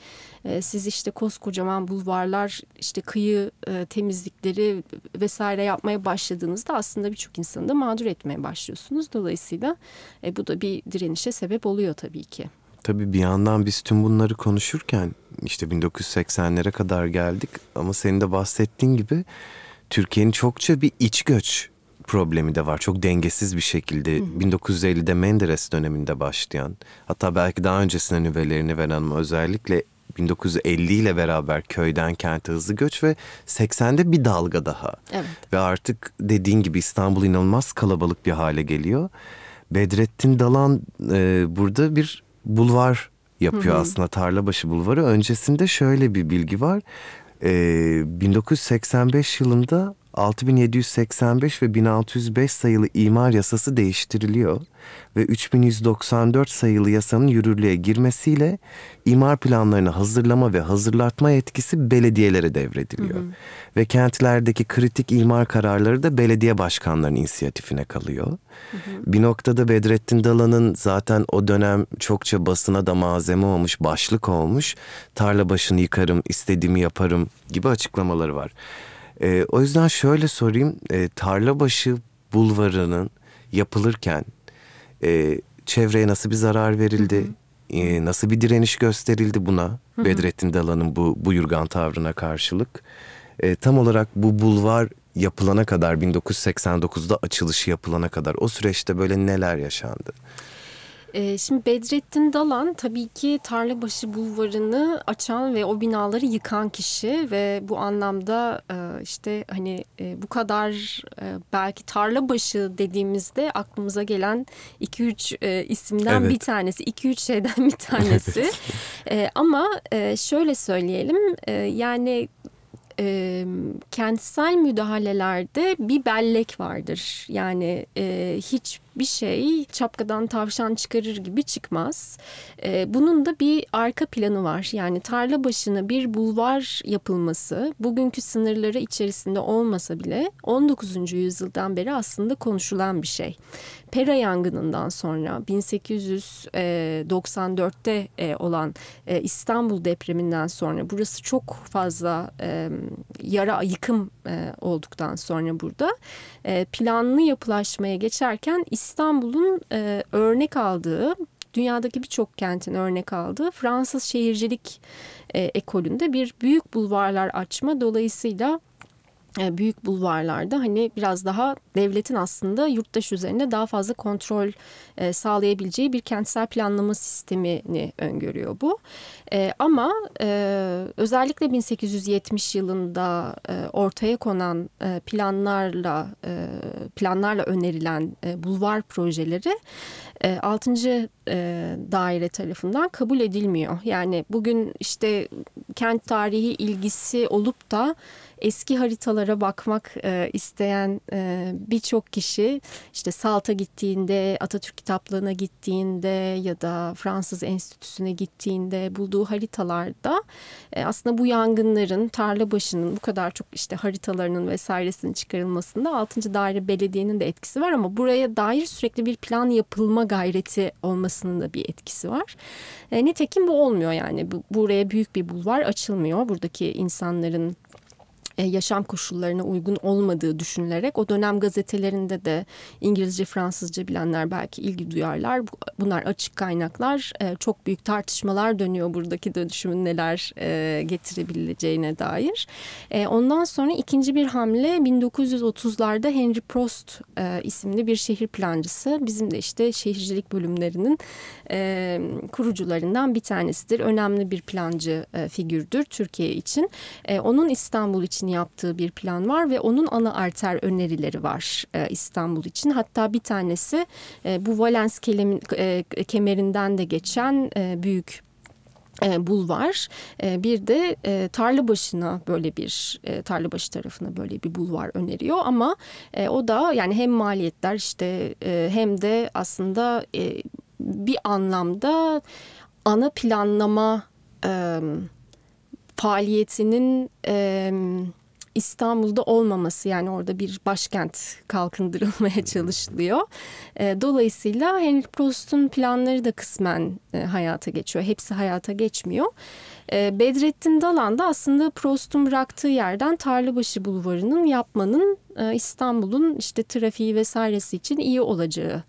e, siz işte koskocaman bulvarlar işte kıyı e, temizlikleri vesaire yapmaya başladığınızda aslında birçok insanı da mağdur etmeye başlıyorsunuz. Dolayısıyla e, bu da bir direnişe sebep oluyor tabii ki. Tabii bir yandan biz tüm bunları konuşurken işte 1980'lere kadar geldik ama senin de bahsettiğin gibi Türkiye'nin çokça bir iç göç problemi de var. Çok dengesiz bir şekilde 1950'de Menderes döneminde başlayan hatta belki daha öncesine nüvelerini veren ama özellikle 1950 ile beraber köyden kente hızlı göç ve 80'de bir dalga daha. Evet. Ve artık dediğin gibi İstanbul inanılmaz kalabalık bir hale geliyor. Bedrettin Dalan e, burada bir bulvar yapıyor aslında Tarlabaşı Bulvarı. Öncesinde şöyle bir bilgi var. E, 1985 yılında 6785 ve 1605 sayılı imar yasası değiştiriliyor ve 3194 sayılı yasanın yürürlüğe girmesiyle imar planlarını hazırlama ve hazırlatma yetkisi belediyelere devrediliyor. Ve kentlerdeki kritik imar kararları da belediye başkanlarının inisiyatifine kalıyor. Bir noktada Bedrettin Dalan'ın zaten o dönem çokça basına da malzeme olmuş, başlık olmuş. Tarla başını yıkarım, istediğimi yaparım gibi açıklamaları var. Ee, o yüzden şöyle sorayım. E, Tarlabaşı bulvarının yapılırken e, çevreye nasıl bir zarar verildi? E, nasıl bir direniş gösterildi buna? Bedrettin Dalan'ın bu buyurgan tavrına karşılık. e, tam olarak bu bulvar yapılana kadar 1989'da açılışı yapılana kadar o süreçte böyle neler yaşandı? Ee, şimdi Bedrettin Dalan tabii ki Tarlabaşı Bulvarı'nı açan ve o binaları yıkan kişi ve bu anlamda e, işte hani e, bu kadar e, belki Tarlabaşı dediğimizde aklımıza gelen 2-3 isimden evet. bir tanesi, 2-3 şeyden bir tanesi. evet. Ama şöyle söyleyelim yani e, kentsel müdahalelerde bir bellek vardır. Yani e, hiçbir şey çapkadan tavşan çıkarır gibi çıkmaz. E, bunun da bir arka planı var. Yani tarla başına bir bulvar yapılması bugünkü sınırları içerisinde olmasa bile 19. yüzyıldan beri aslında konuşulan bir şey. Pera yangınından sonra 1894'te e, olan e, İstanbul depreminden sonra burası çok fazla e, yara yıkım olduktan sonra burada planlı yapılaşmaya geçerken İstanbul'un örnek aldığı dünyadaki birçok kentin örnek aldığı Fransız şehircilik ekolünde bir büyük bulvarlar açma. Dolayısıyla e, büyük bulvarlarda hani biraz daha devletin aslında yurttaş üzerinde daha fazla kontrol e, sağlayabileceği bir kentsel planlama sistemini öngörüyor bu. E, ama özellikle 1870 yılında ortaya konan planlarla planlarla önerilen bulvar projeleri 6. daire tarafından kabul edilmiyor. Yani bugün işte kent tarihi ilgisi olup da eski haritalara bakmak e, isteyen e, birçok kişi işte Salt'a gittiğinde, Atatürk kitaplığına gittiğinde ya da Fransız Enstitüsü'ne gittiğinde bulduğu haritalarda e, aslında bu yangınların tarla başının bu kadar çok işte haritalarının vesairesinin çıkarılmasında 6. Daire Belediye'nin de etkisi var ama buraya dair sürekli bir plan yapılma gayreti olmasının da bir etkisi var. E, nitekim bu olmuyor yani bu, buraya büyük bir bulvar açılmıyor. Buradaki insanların e, yaşam koşullarına uygun olmadığı düşünülerek o dönem gazetelerinde de İngilizce, Fransızca bilenler belki ilgi duyarlar. Bunlar açık kaynaklar. E, çok büyük tartışmalar dönüyor buradaki dönüşümün neler e, getirebileceğine dair. Ondan sonra ikinci bir hamle 1930'larda Henry Prost isimli bir şehir plancısı. Bizim de işte şehircilik bölümlerinin kurucularından bir tanesidir. Önemli bir plancı figürdür Türkiye için. Onun İstanbul için için yaptığı bir plan var ve onun ana arter önerileri var e, İstanbul için. Hatta bir tanesi e, bu Valens kelemin, e, kemerinden de geçen e, büyük e, bulvar. E, bir de e, tarla başına böyle bir tarla başı tarafına böyle bir bulvar öneriyor ama o da yani hem maliyetler işte hem de aslında bir anlamda ana planlama faaliyetinin e, İstanbul'da olmaması yani orada bir başkent kalkındırılmaya çalışılıyor. E, dolayısıyla Henry Prost'un planları da kısmen e, hayata geçiyor. Hepsi hayata geçmiyor. E, Bedrettin Dalan da aslında Prost'un bıraktığı yerden Tarlabaşı Bulvarı'nın yapmanın e, İstanbul'un işte trafiği vesairesi için iyi olacağı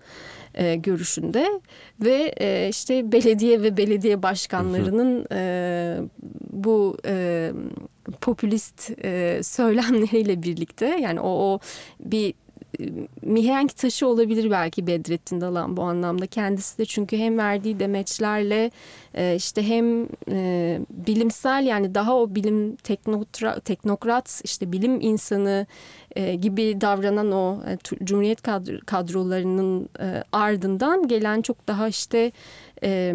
e, görüşünde ve e, işte belediye ve belediye başkanlarının e, bu e, popülist e, söylemleriyle birlikte yani o, o bir e, mihenk taşı olabilir belki Bedrettin Dalan bu anlamda. Kendisi de çünkü hem verdiği demeçlerle e, işte hem e, bilimsel yani daha o bilim teknotra, teknokrat işte bilim insanı e, gibi davranan o e, Cumhuriyet kadro, kadrolarının e, ardından gelen çok daha işte e,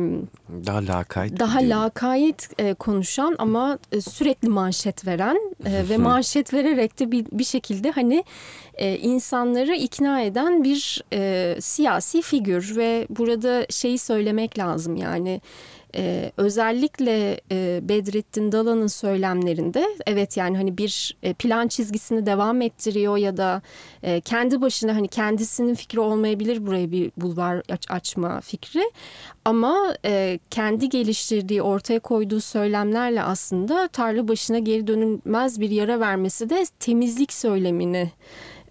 daha lakayt daha lakayt e, konuşan ama e, sürekli manşet veren e, ve <laughs> manşet vererek de bir, bir şekilde hani e, insanları ikna eden bir e, siyasi figür ve burada şeyi söylemek lazım yani ee, özellikle e, Bedrettin Dalan'ın söylemlerinde evet yani hani bir e, plan çizgisini devam ettiriyor ya da e, kendi başına hani kendisinin fikri olmayabilir buraya bir bulvar aç, açma fikri. Ama e, kendi geliştirdiği ortaya koyduğu söylemlerle aslında tarla başına geri dönülmez bir yara vermesi de temizlik söylemini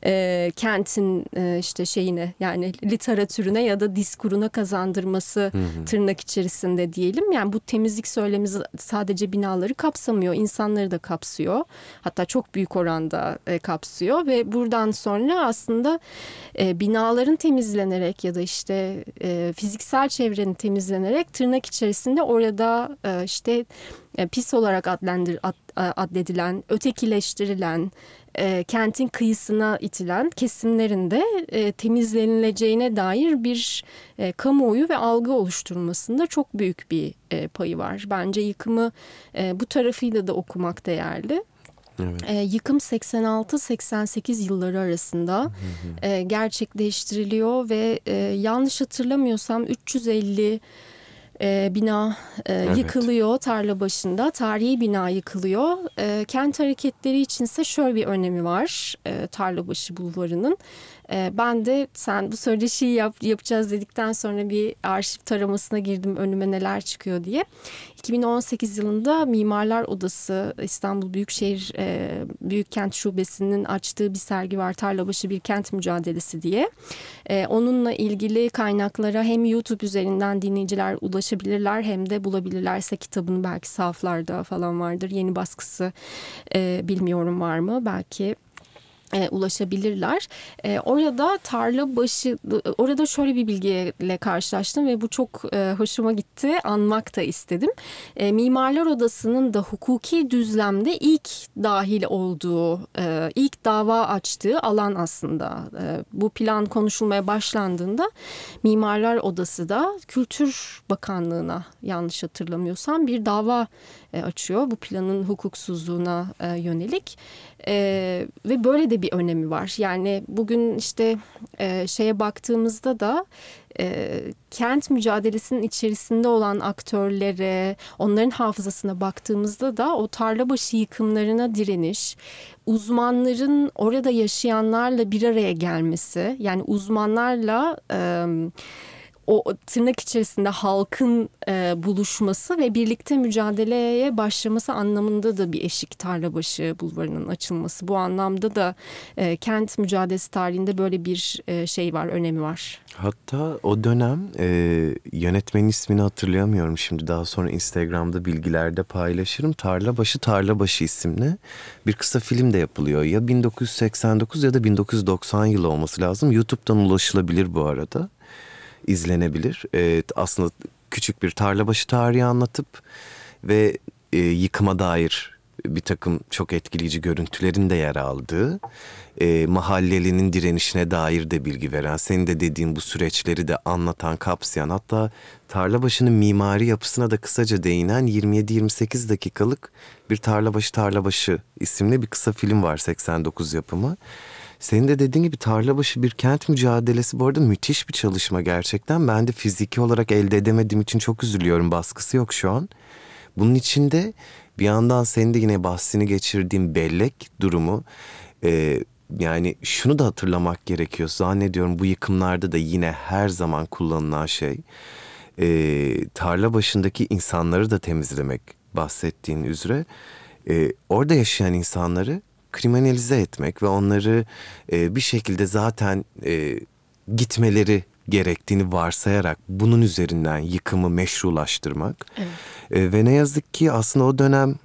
e, kentin e, işte şeyine yani literatürüne ya da diskuruna kazandırması hı hı. tırnak içerisinde diyelim. Yani bu temizlik söylemi sadece binaları kapsamıyor, insanları da kapsıyor. Hatta çok büyük oranda e, kapsıyor ve buradan sonra aslında e, binaların temizlenerek ya da işte e, fiziksel çevrenin temizlenerek tırnak içerisinde orada e, işte e, pis olarak adlendir, ad, adledilen, ötekileştirilen, e, kentin kıyısına itilen kesimlerinde e, temizlenileceğine dair bir e, kamuoyu ve algı oluşturmasında çok büyük bir e, payı var. Bence yıkımı e, bu tarafıyla da okumak değerli. Evet. E, yıkım 86-88 yılları arasında hı hı. E, gerçekleştiriliyor ve e, yanlış hatırlamıyorsam 350 e, bina e, evet. yıkılıyor tarla başında. Tarihi bina yıkılıyor. E, kent hareketleri içinse şöyle bir önemi var e, Tarlabaşı Bulvarı'nın. E, ben de sen bu söyleşiyi yap, yapacağız dedikten sonra bir arşiv taramasına girdim önüme neler çıkıyor diye. 2018 yılında Mimarlar Odası İstanbul Büyükşehir e, Büyükkent Şubesi'nin açtığı bir sergi var Tarlabaşı Bir Kent Mücadelesi diye. E, onunla ilgili kaynaklara hem YouTube üzerinden dinleyiciler ulaşabilirler hem de bulabilirlerse kitabını belki sahaflarda falan vardır. Yeni baskısı e, bilmiyorum var mı belki e, ulaşabilirler. E, orada tarla başı, orada şöyle bir bilgiyle karşılaştım ve bu çok e, hoşuma gitti. Anmak da istedim. E, Mimarlar Odası'nın da hukuki düzlemde ilk dahil olduğu, e, ilk dava açtığı alan aslında. E, bu plan konuşulmaya başlandığında Mimarlar Odası da Kültür Bakanlığı'na yanlış hatırlamıyorsam bir dava e, açıyor. Bu planın hukuksuzluğuna e, yönelik e, ve böyle de bir önemi var. Yani bugün işte e, şeye baktığımızda da e, kent mücadelesinin içerisinde olan aktörlere, onların hafızasına baktığımızda da o tarlabaşı yıkımlarına direniş, uzmanların orada yaşayanlarla bir araya gelmesi, yani uzmanlarla... E, o tırnak içerisinde halkın e, buluşması ve birlikte mücadeleye başlaması anlamında da bir eşik Tarlabaşı Bulvarı'nın açılması. Bu anlamda da e, kent mücadelesi tarihinde böyle bir e, şey var, önemi var. Hatta o dönem e, yönetmenin ismini hatırlayamıyorum şimdi daha sonra Instagram'da bilgilerde paylaşırım. Tarlabaşı Tarlabaşı isimli bir kısa film de yapılıyor. Ya 1989 ya da 1990 yılı olması lazım. YouTube'dan ulaşılabilir bu arada izlenebilir. E, aslında küçük bir tarlabaşı tarihi anlatıp ve e, yıkıma dair bir takım çok etkileyici görüntülerin de yer aldığı, e, mahallelinin direnişine dair de bilgi veren, senin de dediğin bu süreçleri de anlatan, kapsayan, hatta Tarlabaşı'nın mimari yapısına da kısaca değinen 27-28 dakikalık bir Tarlabaşı Tarlabaşı isimli bir kısa film var 89 yapımı. Senin de dediğin gibi tarlabaşı bir kent mücadelesi bu arada müthiş bir çalışma gerçekten. Ben de fiziki olarak elde edemediğim için çok üzülüyorum. Baskısı yok şu an. Bunun içinde bir yandan senin de yine bahsini geçirdiğin bellek durumu e, yani şunu da hatırlamak gerekiyor. Zannediyorum bu yıkımlarda da yine her zaman kullanılan şey e, tarla başındaki insanları da temizlemek bahsettiğin üzere. E, orada yaşayan insanları kriminalize etmek ve onları e, bir şekilde zaten e, gitmeleri gerektiğini varsayarak bunun üzerinden yıkımı meşrulaştırmak. Evet. E, ve ne yazık ki aslında o dönem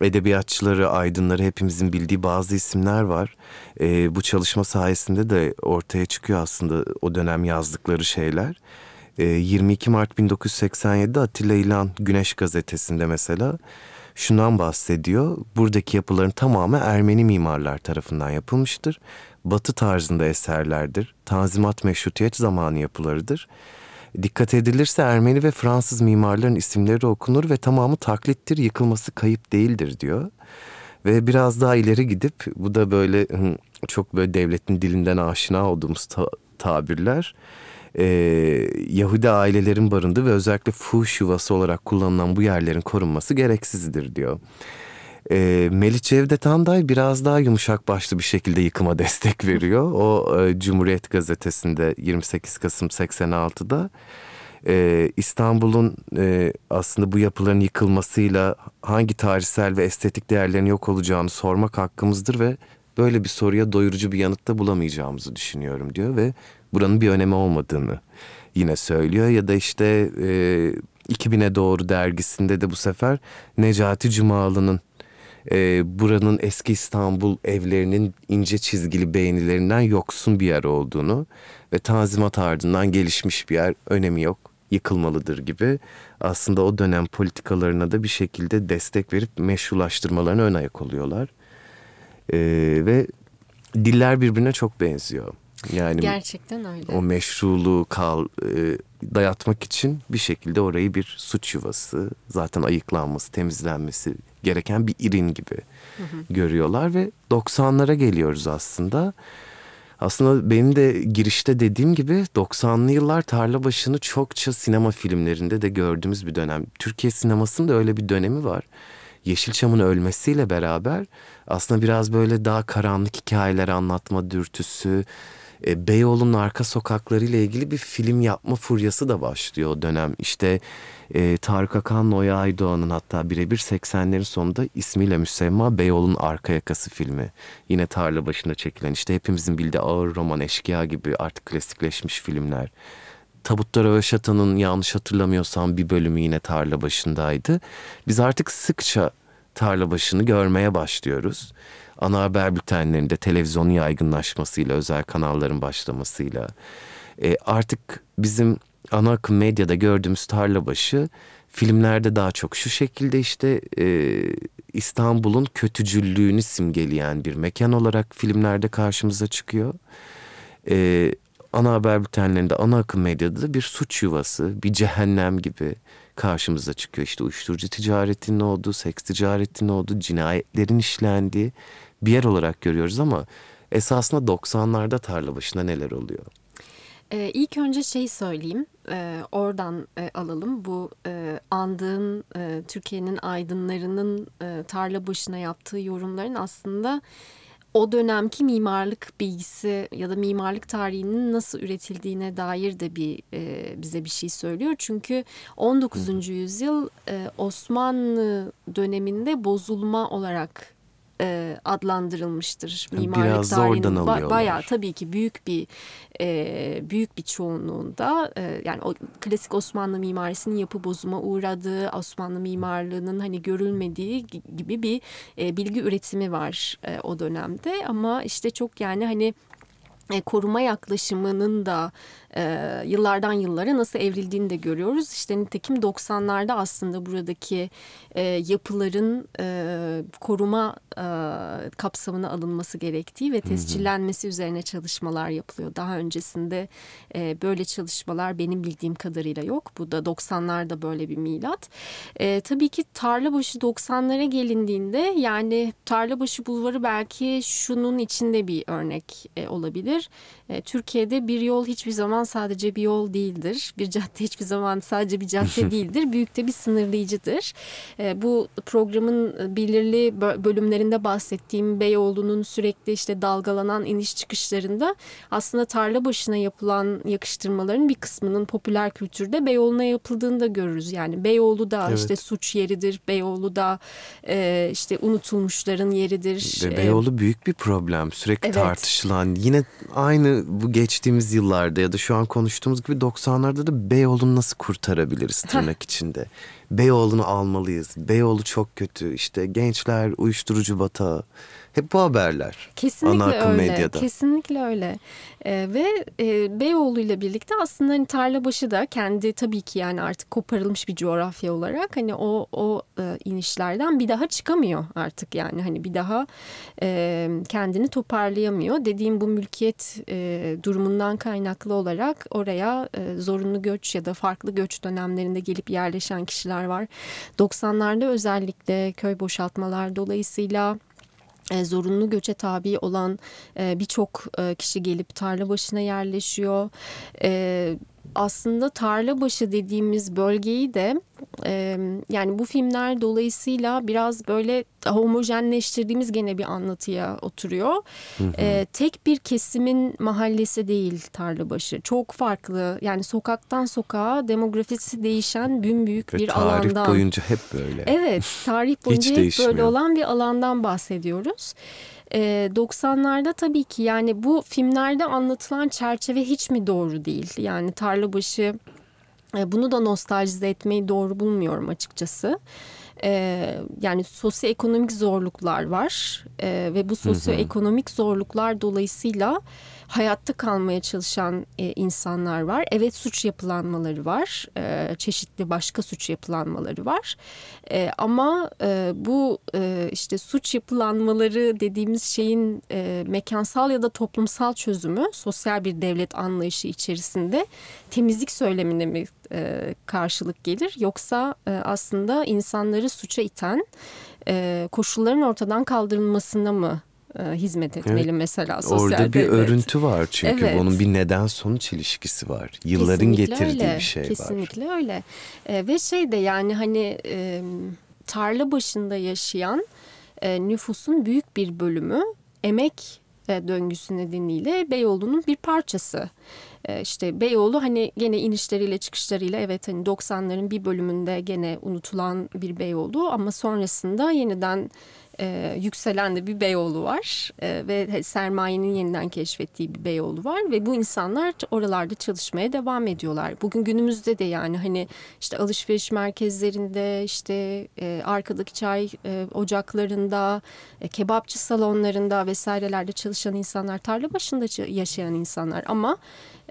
edebiyatçıları, aydınları hepimizin bildiği bazı isimler var. E, bu çalışma sayesinde de ortaya çıkıyor aslında o dönem yazdıkları şeyler. E, 22 Mart 1987'de Atilla İlhan Güneş gazetesinde mesela şundan bahsediyor. Buradaki yapıların tamamı Ermeni mimarlar tarafından yapılmıştır. Batı tarzında eserlerdir. Tanzimat meşrutiyet zamanı yapılarıdır. Dikkat edilirse Ermeni ve Fransız mimarların isimleri okunur ve tamamı taklittir, yıkılması kayıp değildir diyor. Ve biraz daha ileri gidip bu da böyle çok böyle devletin dilinden aşina olduğumuz ta- tabirler e, Yahudi ailelerin barındığı ve özellikle fuş yuvası olarak kullanılan bu yerlerin korunması gereksizdir diyor. E, Melih Cevdet Anday biraz daha yumuşak başlı bir şekilde yıkıma destek veriyor. O e, Cumhuriyet Gazetesi'nde 28 Kasım 86'da e, İstanbul'un e, aslında bu yapıların yıkılmasıyla hangi tarihsel ve estetik değerlerin yok olacağını sormak hakkımızdır ve böyle bir soruya doyurucu bir yanıt da bulamayacağımızı düşünüyorum diyor ve buranın bir önemi olmadığını yine söylüyor. Ya da işte e, 2000'e doğru dergisinde de bu sefer Necati Cumalı'nın e, buranın eski İstanbul evlerinin ince çizgili beğenilerinden yoksun bir yer olduğunu ve tanzimat ardından gelişmiş bir yer önemi yok yıkılmalıdır gibi aslında o dönem politikalarına da bir şekilde destek verip meşrulaştırmalarına ön ayak oluyorlar. E, ve diller birbirine çok benziyor. Yani gerçekten öyle. O meşruluğu kal e, dayatmak için bir şekilde orayı bir suç yuvası, zaten ayıklanması, temizlenmesi gereken bir irin gibi hı hı. görüyorlar ve 90'lara geliyoruz aslında. Aslında benim de girişte dediğim gibi 90'lı yıllar tarla başını çokça sinema filmlerinde de gördüğümüz bir dönem. Türkiye sinemasının da öyle bir dönemi var. Yeşilçam'ın ölmesiyle beraber aslında biraz böyle daha karanlık hikayeler anlatma dürtüsü, e, Beyoğlu'nun arka sokakları ile ilgili bir film yapma furyası da başlıyor o dönem. İşte e, Tarık Akan'la Oya Aydoğan'ın hatta birebir 80'lerin sonunda ismiyle müsemma Beyoğlu'nun arka yakası filmi. Yine tarla başında çekilen işte hepimizin bildiği ağır roman eşkıya gibi artık klasikleşmiş filmler. Tabutta Röveşata'nın yanlış hatırlamıyorsam bir bölümü yine tarla başındaydı. Biz artık sıkça tarla başını görmeye başlıyoruz ana haber bültenlerinde televizyonun yaygınlaşmasıyla, özel kanalların başlamasıyla e, artık bizim ana akım medyada gördüğümüz tarlabaşı filmlerde daha çok şu şekilde işte e, İstanbul'un kötücüllüğünü simgeleyen bir mekan olarak filmlerde karşımıza çıkıyor. E, ana haber bültenlerinde, ana akım medyada da bir suç yuvası, bir cehennem gibi karşımıza çıkıyor. İşte uyuşturucu ticaretinin olduğu, seks ticaretinin olduğu, cinayetlerin işlendiği bir yer olarak görüyoruz ama esasında 90'larda tarla başında neler oluyor? Ee, ilk önce şey söyleyeyim, e, oradan e, alalım. Bu e, andığın e, Türkiye'nin aydınlarının e, tarla başına yaptığı yorumların aslında o dönemki mimarlık bilgisi ya da mimarlık tarihinin nasıl üretildiğine dair de bir e, bize bir şey söylüyor. Çünkü 19. yüzyıl e, Osmanlı döneminde bozulma olarak e, adlandırılmıştır mimarlık Biraz tarihinin. Ba- bayağı tabii ki büyük bir e, büyük bir çoğunluğunda e, yani o klasik Osmanlı mimarisinin yapı bozuma uğradığı Osmanlı mimarlığının hani görülmediği gibi bir e, bilgi üretimi var e, o dönemde. Ama işte çok yani hani e, koruma yaklaşımının da e, yıllardan yıllara nasıl evrildiğini de görüyoruz. İşte nitekim 90'larda aslında buradaki e, yapıların e, koruma e, kapsamına alınması gerektiği ve tescillenmesi üzerine çalışmalar yapılıyor. Daha öncesinde e, böyle çalışmalar benim bildiğim kadarıyla yok. Bu da 90'larda böyle bir milat. E, tabii ki Tarlabaşı 90'lara gelindiğinde yani Tarlabaşı Bulvarı belki şunun içinde bir örnek e, olabilir. E, Türkiye'de bir yol hiçbir zaman sadece bir yol değildir. Bir cadde hiçbir zaman sadece bir cadde <laughs> değildir. Büyük de bir sınırlayıcıdır. E, bu programın belirli bölümlerinde bahsettiğim Beyoğlu'nun sürekli işte dalgalanan iniş çıkışlarında aslında tarla başına yapılan yakıştırmaların bir kısmının popüler kültürde Beyoğlu'na yapıldığını da görürüz. Yani Beyoğlu da evet. işte suç yeridir. Beyoğlu da e, işte unutulmuşların yeridir. Beyoğlu büyük bir problem. Sürekli evet. tartışılan yine aynı bu geçtiğimiz yıllarda ya da şu an konuştuğumuz gibi 90'larda da Beyoğlu'nu nasıl kurtarabiliriz tırnak içinde. Beyoğlu'nu almalıyız. Beyoğlu çok kötü. İşte gençler uyuşturucu batağı. Hep bu haberler. Kesinlikle Ana akım öyle. Medyada. Kesinlikle öyle. Ee, ve e, Beyoğlu ile birlikte aslında hani Tarlabaşı da kendi tabii ki yani artık koparılmış bir coğrafya olarak hani o o e, inişlerden bir daha çıkamıyor artık yani hani bir daha e, kendini toparlayamıyor. Dediğim bu mülkiyet e, durumundan kaynaklı olarak oraya e, zorunlu göç ya da farklı göç dönemlerinde gelip yerleşen kişiler var. 90'larda özellikle köy boşaltmalar dolayısıyla e, zorunlu göçe tabi olan e, birçok e, kişi gelip tarla başına yerleşiyor. Aslında tarla başı dediğimiz bölgeyi de e, yani bu filmler dolayısıyla biraz böyle homojenleştirdiğimiz gene bir anlatıya oturuyor. Hı hı. E, tek bir kesimin mahallesi değil Tarlabaşı. Çok farklı yani sokaktan sokağa demografisi değişen büyük bir tarih alandan. Tarih boyunca hep böyle. Evet tarih <laughs> boyunca hep böyle olan bir alandan bahsediyoruz. E, 90'larda tabii ki yani bu filmlerde anlatılan çerçeve hiç mi doğru değil? Yani Tarlabaşı e, bunu da nostaljize etmeyi doğru bulmuyorum açıkçası. Ee, yani sosyoekonomik zorluklar var ee, ve bu sosyoekonomik zorluklar dolayısıyla hayatta kalmaya çalışan e, insanlar var. Evet suç yapılanmaları var, e, çeşitli başka suç yapılanmaları var. E, ama e, bu e, işte suç yapılanmaları dediğimiz şeyin e, mekansal ya da toplumsal çözümü sosyal bir devlet anlayışı içerisinde temizlik söylemine mi e, karşılık gelir yoksa e, aslında insanları suça iten e, koşulların ortadan kaldırılmasına mı e, hizmet etmeli evet. mesela sosyal Orada bir devlet. örüntü var çünkü evet. onun bir neden sonuç ilişkisi var. Yılların Kesinlikle getirdiği öyle. bir şey Kesinlikle var. öyle. E, ve şey de yani hani e, tarla başında yaşayan e, nüfusun büyük bir bölümü emek e, döngüsü nedeniyle Beyoğlu'nun bir parçası. E, işte Beyoğlu hani gene inişleriyle çıkışlarıyla evet hani 90'ların bir bölümünde gene unutulan bir Beyoğlu ama sonrasında yeniden e, yükselen de bir Beyoğlu var. E, ve sermayenin yeniden keşfettiği bir Beyoğlu var. Ve bu insanlar oralarda çalışmaya devam ediyorlar. Bugün günümüzde de yani hani işte alışveriş merkezlerinde işte e, arkadaki çay e, ocaklarında e, kebapçı salonlarında vesairelerde çalışan insanlar tarla başında yaşayan insanlar. Ama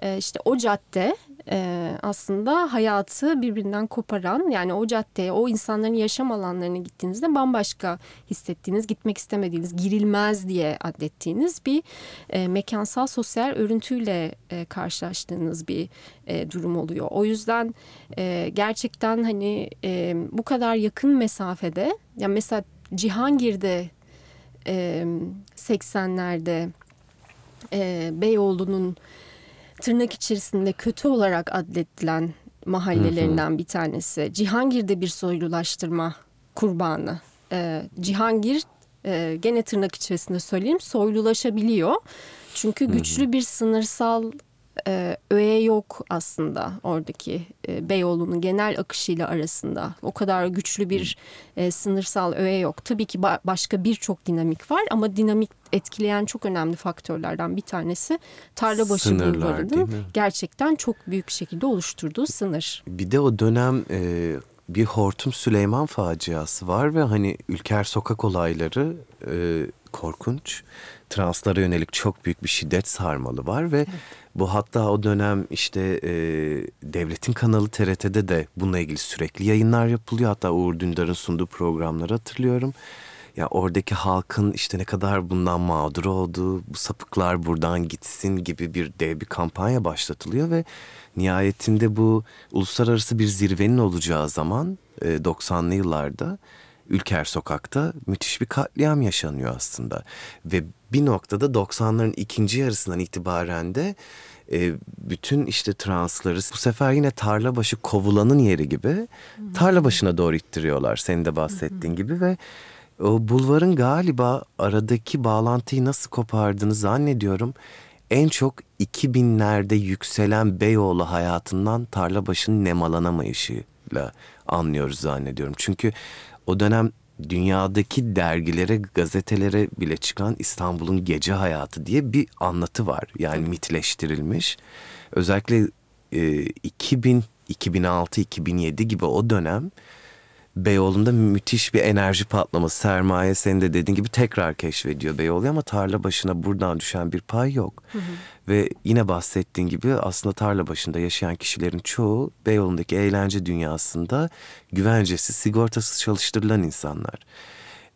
e, işte o cadde e, aslında hayatı birbirinden koparan yani o caddeye o insanların yaşam alanlarına gittiğinizde bambaşka hissettiğiniz gitmek istemediğiniz girilmez diye adettiğiniz bir e, mekansal sosyal örüntüyle e, karşılaştığınız bir e, durum oluyor. O yüzden e, gerçekten hani e, bu kadar yakın mesafede yani mesela Cihangir'de e, 80'lerde e, Beyoğlu'nun tırnak içerisinde kötü olarak adledilen mahallelerinden hı hı. bir tanesi. Cihangir'de bir soylulaştırma kurbanı. Ee, Cihangir e, gene tırnak içerisinde söyleyeyim soylulaşabiliyor. Çünkü güçlü bir sınırsal e, öğe yok aslında oradaki e, Beyoğlu'nun genel akışıyla arasında. O kadar güçlü bir e, sınırsal öğe yok. Tabii ki ba- başka birçok dinamik var ama dinamik etkileyen çok önemli faktörlerden bir tanesi Tarlabaşı Bulvarı'nın gerçekten çok büyük şekilde oluşturduğu sınır. Bir de o dönem e, bir Hortum Süleyman faciası var ve hani Ülker Sokak olayları e, korkunç. Translara yönelik çok büyük bir şiddet sarmalı var ve evet. bu hatta o dönem işte e, devletin kanalı TRT'de de bununla ilgili sürekli yayınlar yapılıyor. Hatta Uğur Dündar'ın sunduğu programları hatırlıyorum. Ya oradaki halkın işte ne kadar bundan mağdur olduğu, bu sapıklar buradan gitsin gibi bir dev bir kampanya başlatılıyor ve nihayetinde bu uluslararası bir zirvenin olacağı zaman e, 90'lı yıllarda Ülker Sokak'ta müthiş bir katliam yaşanıyor aslında. Ve bir noktada 90'ların ikinci yarısından itibaren de e, bütün işte transları bu sefer yine tarla başı kovulanın yeri gibi tarla başına doğru ittiriyorlar senin de bahsettiğin gibi ve o bulvarın galiba aradaki bağlantıyı nasıl kopardığını zannediyorum en çok 2000'lerde yükselen Beyoğlu hayatından tarla başının nemalanamayışıyla anlıyoruz zannediyorum. Çünkü o dönem dünyadaki dergilere, gazetelere bile çıkan İstanbul'un gece hayatı diye bir anlatı var. Yani mitleştirilmiş. Özellikle e, 2000, 2006, 2007 gibi o dönem Beyoğlu'nda müthiş bir enerji patlaması, sermaye senin de dediğin gibi tekrar keşfediyor Beyoğlu'yu ama tarla başına buradan düşen bir pay yok. Hı hı. Ve yine bahsettiğin gibi aslında tarla başında yaşayan kişilerin çoğu Beyoğlu'ndaki eğlence dünyasında güvencesiz, sigortasız çalıştırılan insanlar.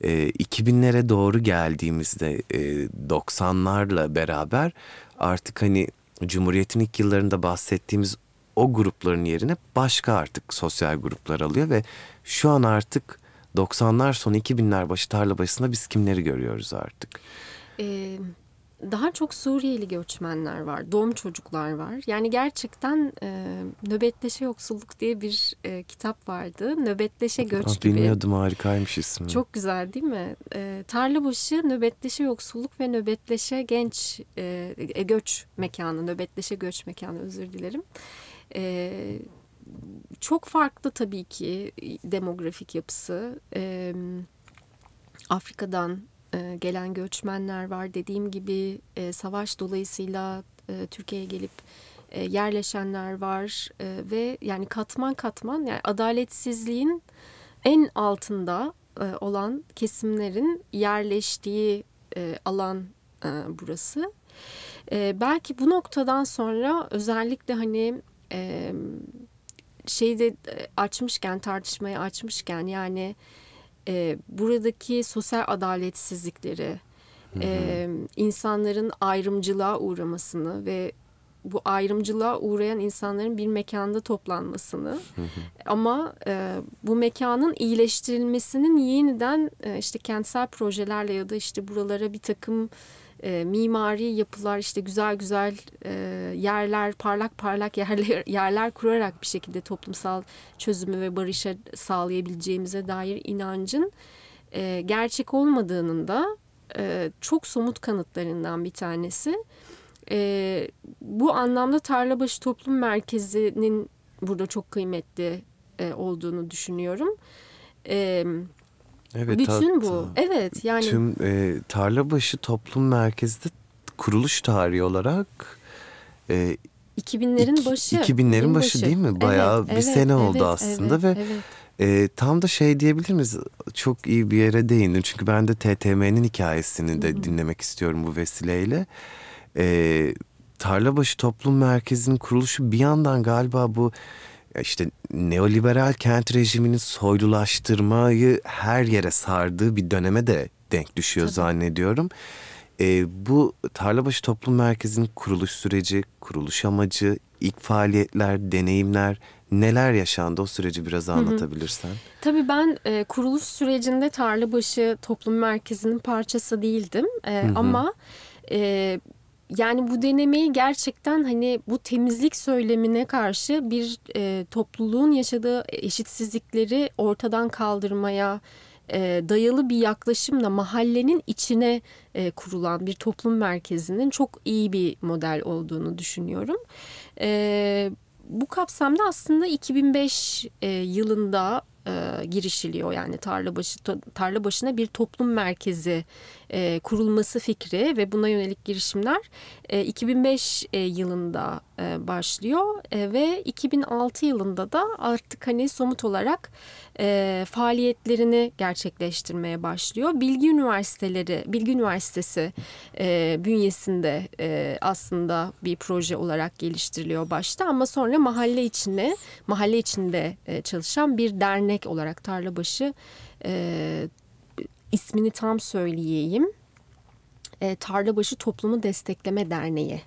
E, 2000'lere doğru geldiğimizde e, 90'larla beraber artık hani Cumhuriyet'in ilk yıllarında bahsettiğimiz o grupların yerine başka artık sosyal gruplar alıyor ve şu an artık 90'lar sonu 2000'ler başı tarla başında biz kimleri görüyoruz artık? Ee, daha çok Suriyeli göçmenler var, doğum çocuklar var. Yani gerçekten e, Nöbetleşe Yoksulluk diye bir e, kitap vardı. Nöbetleşe Göç Aa, gibi. Bilmiyordum harikaymış ismi. Çok güzel değil mi? E, Tarlabaşı Nöbetleşe Yoksulluk ve Nöbetleşe Genç e, e, Göç Mekanı, Nöbetleşe Göç Mekanı özür dilerim. E, çok farklı tabii ki demografik yapısı. E, Afrika'dan e, gelen göçmenler var. Dediğim gibi e, savaş dolayısıyla e, Türkiye'ye gelip e, yerleşenler var e, ve yani katman katman yani adaletsizliğin en altında e, olan kesimlerin yerleştiği e, alan e, burası. E, belki bu noktadan sonra özellikle hani e, şeyde e, açmışken tartışmayı açmışken yani e, buradaki sosyal adaletsizlikleri, e, insanların ayrımcılığa uğramasını ve bu ayrımcılığa uğrayan insanların bir mekanda toplanmasını ama e, bu mekanın iyileştirilmesinin yeniden e, işte kentsel projelerle ya da işte buralara bir takım e, mimari yapılar işte güzel güzel e, yerler parlak parlak <laughs> yerler yerler kurarak bir şekilde toplumsal çözümü ve barışa sağlayabileceğimize dair inancın e, gerçek olmadığının da e, çok somut kanıtlarından bir tanesi. E, bu anlamda Tarlabaşı Toplum Merkezi'nin burada çok kıymetli e, olduğunu düşünüyorum. E, Evet, bütün bu. Evet yani Tüm e, Tarlabaşı Toplum Merkezi'de kuruluş tarihi olarak e, 2000'lerin iki- başı. 2000'lerin bin başı değil mi? Bayağı bir sene oldu aslında evet, ve- evet. e, tam da şey diyebilir miyiz? Çok iyi bir yere değindin. Çünkü ben de TTM'nin hikayesini de dinlemek istiyorum bu vesileyle. E, Tarlabaşı Toplum Merkezi'nin kuruluşu bir yandan galiba bu işte neoliberal kent rejiminin soylulaştırmayı her yere sardığı bir döneme de denk düşüyor Tabii. zannediyorum. Ee, bu Tarlabaşı Toplum Merkezi'nin kuruluş süreci, kuruluş amacı, ilk faaliyetler, deneyimler neler yaşandı o süreci biraz anlatabilirsen. Tabii ben e, kuruluş sürecinde Tarlabaşı Toplum Merkezi'nin parçası değildim. E, ama e, yani bu denemeyi gerçekten hani bu temizlik söylemine karşı bir e, topluluğun yaşadığı eşitsizlikleri ortadan kaldırmaya e, dayalı bir yaklaşımla mahallenin içine e, kurulan bir toplum merkezinin çok iyi bir model olduğunu düşünüyorum. E, bu kapsamda aslında 2005 e, yılında e, girişiliyor yani Tarlabaşı Tarlabaşı'na bir toplum merkezi e, kurulması fikri ve buna yönelik girişimler e, 2005 e, yılında e, başlıyor e, ve 2006 yılında da artık hani somut olarak e, faaliyetlerini gerçekleştirmeye başlıyor. Bilgi Üniversiteleri, Bilgi Üniversitesi e, bünyesinde e, aslında bir proje olarak geliştiriliyor başta ama sonra mahalle içine, mahalle içinde e, çalışan bir dernek olarak Tarlabaşı e, ismini tam söyleyeyim. E, Tarlabaşı Toplumu Destekleme Derneği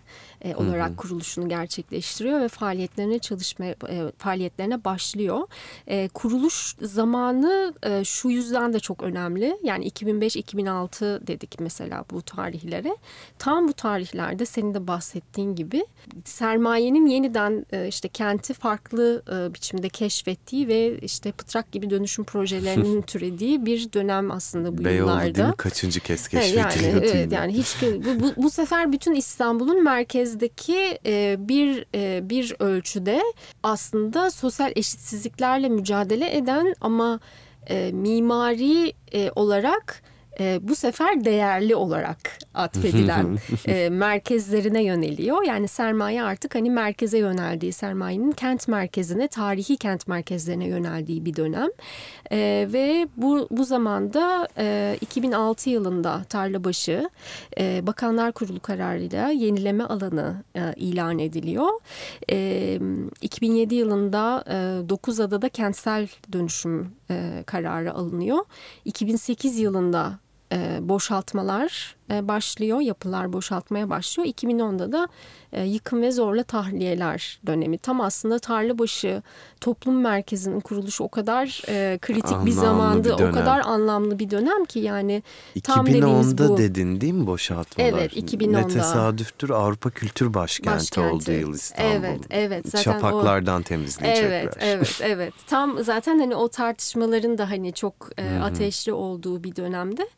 e, olarak kuruluşunu gerçekleştiriyor ve faaliyetlerine çalışmaya e, faaliyetlerine başlıyor. E, kuruluş zamanı e, şu yüzden de çok önemli. Yani 2005-2006 dedik mesela bu tarihlere. Tam bu tarihlerde senin de bahsettiğin gibi sermayenin yeniden e, işte kenti farklı e, biçimde keşfettiği ve işte pıtrak gibi dönüşüm projelerinin <laughs> türediği bir dönem aslında bu Beyoğlu yıllarda. mi? Kaçıncı kez Evet, keşfediliyor yani, evet, yani hiç bu, bu, bu sefer bütün İstanbul'un merkezdeki e, bir e, bir ölçüde aslında sosyal eşitsizliklerle mücadele eden ama e, mimari olarak e, bu sefer değerli olarak atfedilen <laughs> e, merkezlerine yöneliyor. Yani sermaye artık hani merkeze yöneldiği, sermayenin kent merkezine, tarihi kent merkezlerine yöneldiği bir dönem. E, ve bu, bu zamanda e, 2006 yılında Tarlabaşı e, Bakanlar Kurulu kararıyla yenileme alanı e, ilan ediliyor. E, 2007 yılında e, Dokuzada'da kentsel dönüşüm e, kararı alınıyor. 2008 yılında boşaltmalar başlıyor, yapılar boşaltmaya başlıyor. 2010'da da e, yıkım ve zorla tahliyeler dönemi. Tam aslında Tarlabaşı Toplum Merkezi'nin kuruluşu o kadar e, kritik Anlamlı bir bir zamandı, o dönem. kadar anlamlı bir dönem ki yani tam dediğimiz 2010'da bu. dedin değil mi boşaltmalar? Evet, 2010'da. Ne tesadüftür Avrupa Kültür Başkenti, Başkenti. olduğu yıl İstanbul. Evet, evet. Zaten o- Çapaklardan temizleyecekler. Evet, evet, evet. Tam zaten hani o tartışmaların da hani çok e, ateşli olduğu bir dönemde.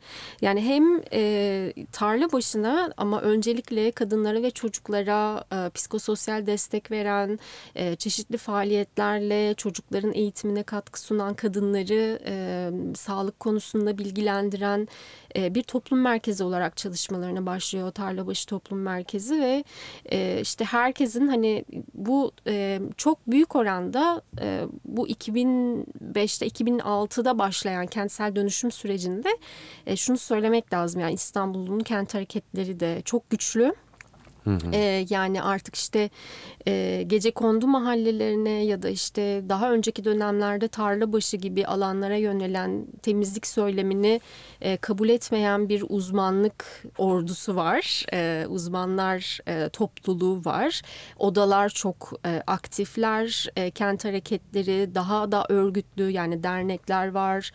Yani hem e, tarla başına ama öncelikle kadınlara ve çocuklara e, psikososyal destek veren, e, çeşitli faaliyetlerle çocukların eğitimine katkı sunan kadınları e, sağlık konusunda bilgilendiren e, bir toplum merkezi olarak çalışmalarına başlıyor Tarlabaşı Toplum Merkezi ve e, işte herkesin hani bu e, çok büyük oranda bu 2005'te 2006'da başlayan kentsel dönüşüm sürecinde şunu söylemek lazım yani İstanbul'un kent hareketleri de çok güçlü. Ee, yani artık işte e, gece kondu mahallelerine ya da işte daha önceki dönemlerde tarlabaşı gibi alanlara yönelen temizlik söylemini e, kabul etmeyen bir uzmanlık ordusu var. E, uzmanlar e, topluluğu var. Odalar çok e, aktifler. E, kent hareketleri daha da örgütlü yani dernekler var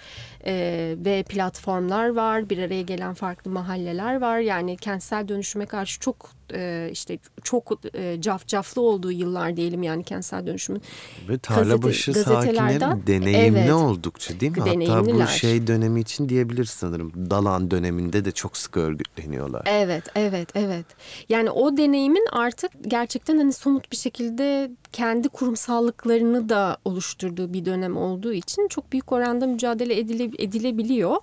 e, ve platformlar var. Bir araya gelen farklı mahalleler var. Yani kentsel dönüşüme karşı çok e, işte çok e, cafcaflı olduğu yıllar diyelim yani kentsel dönüşümün. Ve tarlabaşı sakinleri deneyimli evet, oldukça değil mi? Hatta bu şey dönemi için diyebiliriz sanırım. Dalan döneminde de çok sık örgütleniyorlar. Evet, evet, evet. Yani o deneyimin artık gerçekten hani somut bir şekilde kendi kurumsallıklarını da oluşturduğu bir dönem olduğu için çok büyük oranda mücadele edile, edilebiliyor.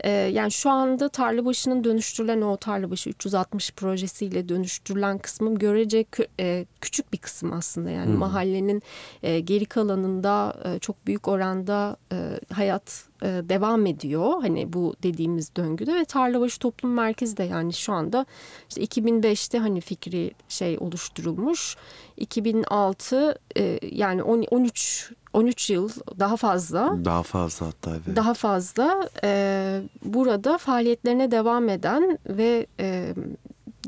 Ee, yani şu anda Tarlabaşı'nın dönüştürülen o Tarlabaşı 360 projesiyle dönüştürülen kısmı görece e, küçük bir kısım aslında. Yani hmm. mahallenin e, geri kalanında e, çok büyük oranda e, hayat e, devam ediyor. Hani bu dediğimiz döngüde ve Tarlabaşı Toplum Merkezi de yani şu anda işte 2005'te hani fikri şey oluşturulmuş. 2006 e, yani 13 13 yıl daha fazla. Daha fazla hatta evet. Daha fazla e, burada faaliyetlerine devam eden ve e,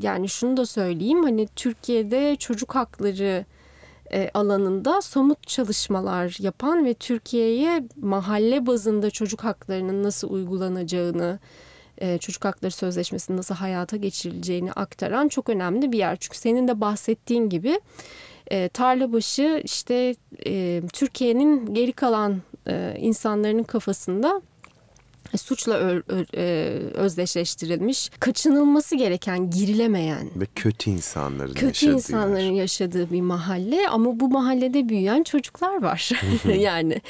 yani şunu da söyleyeyim hani Türkiye'de çocuk hakları e, alanında somut çalışmalar yapan ve Türkiye'ye mahalle bazında çocuk haklarının nasıl uygulanacağını e, çocuk hakları sözleşmesinin nasıl hayata geçirileceğini aktaran çok önemli bir yer. Çünkü senin de bahsettiğin gibi e, Tarlabaşı işte Türkiye'nin geri kalan insanların kafasında suçla ö, ö, e, özdeşleştirilmiş, kaçınılması gereken, girilemeyen ve kötü insanların kötü yaşadığı insanların yer. yaşadığı bir mahalle ama bu mahallede büyüyen çocuklar var. <laughs> yani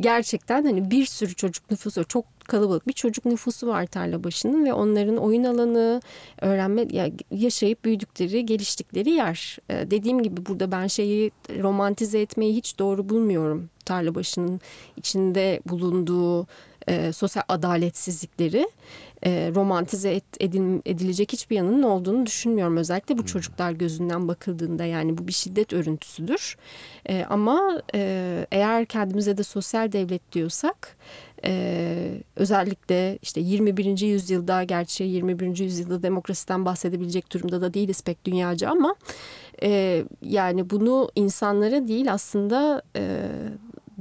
gerçekten hani bir sürü çocuk nüfusu çok kalabalık bir çocuk nüfusu var tarla başının ve onların oyun alanı, öğrenme ya yaşayıp büyüdükleri, geliştikleri yer. Ee, dediğim gibi burada ben şeyi romantize etmeyi hiç doğru bulmuyorum. Tarla başının içinde bulunduğu e, sosyal adaletsizlikleri e, romantize et, edil, edilecek hiçbir yanının olduğunu düşünmüyorum. Özellikle bu hmm. çocuklar gözünden bakıldığında yani bu bir şiddet örüntüsüdür. E, ama e, eğer kendimize de sosyal devlet diyorsak ee, özellikle işte 21. yüzyılda gerçi 21. yüzyılda demokrasiden bahsedebilecek durumda da değiliz pek dünyaca ama e, yani bunu insanlara değil aslında e,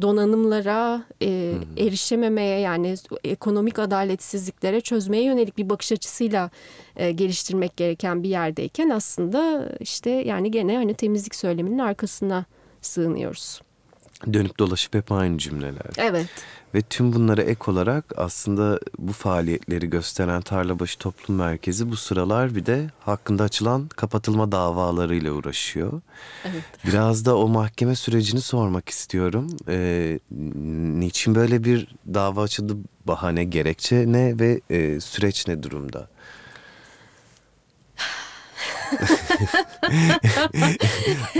donanımlara e, erişememeye yani ekonomik adaletsizliklere çözmeye yönelik bir bakış açısıyla e, geliştirmek gereken bir yerdeyken aslında işte yani gene hani temizlik söyleminin arkasına sığınıyoruz. Dönüp dolaşıp hep aynı cümleler. Evet. Ve tüm bunlara ek olarak aslında bu faaliyetleri gösteren Tarlabaşı Toplum Merkezi bu sıralar bir de hakkında açılan kapatılma davalarıyla uğraşıyor. Evet. Biraz da o mahkeme sürecini sormak istiyorum. Ee, niçin böyle bir dava açıldı? Bahane, gerekçe ne ve e, süreç ne durumda?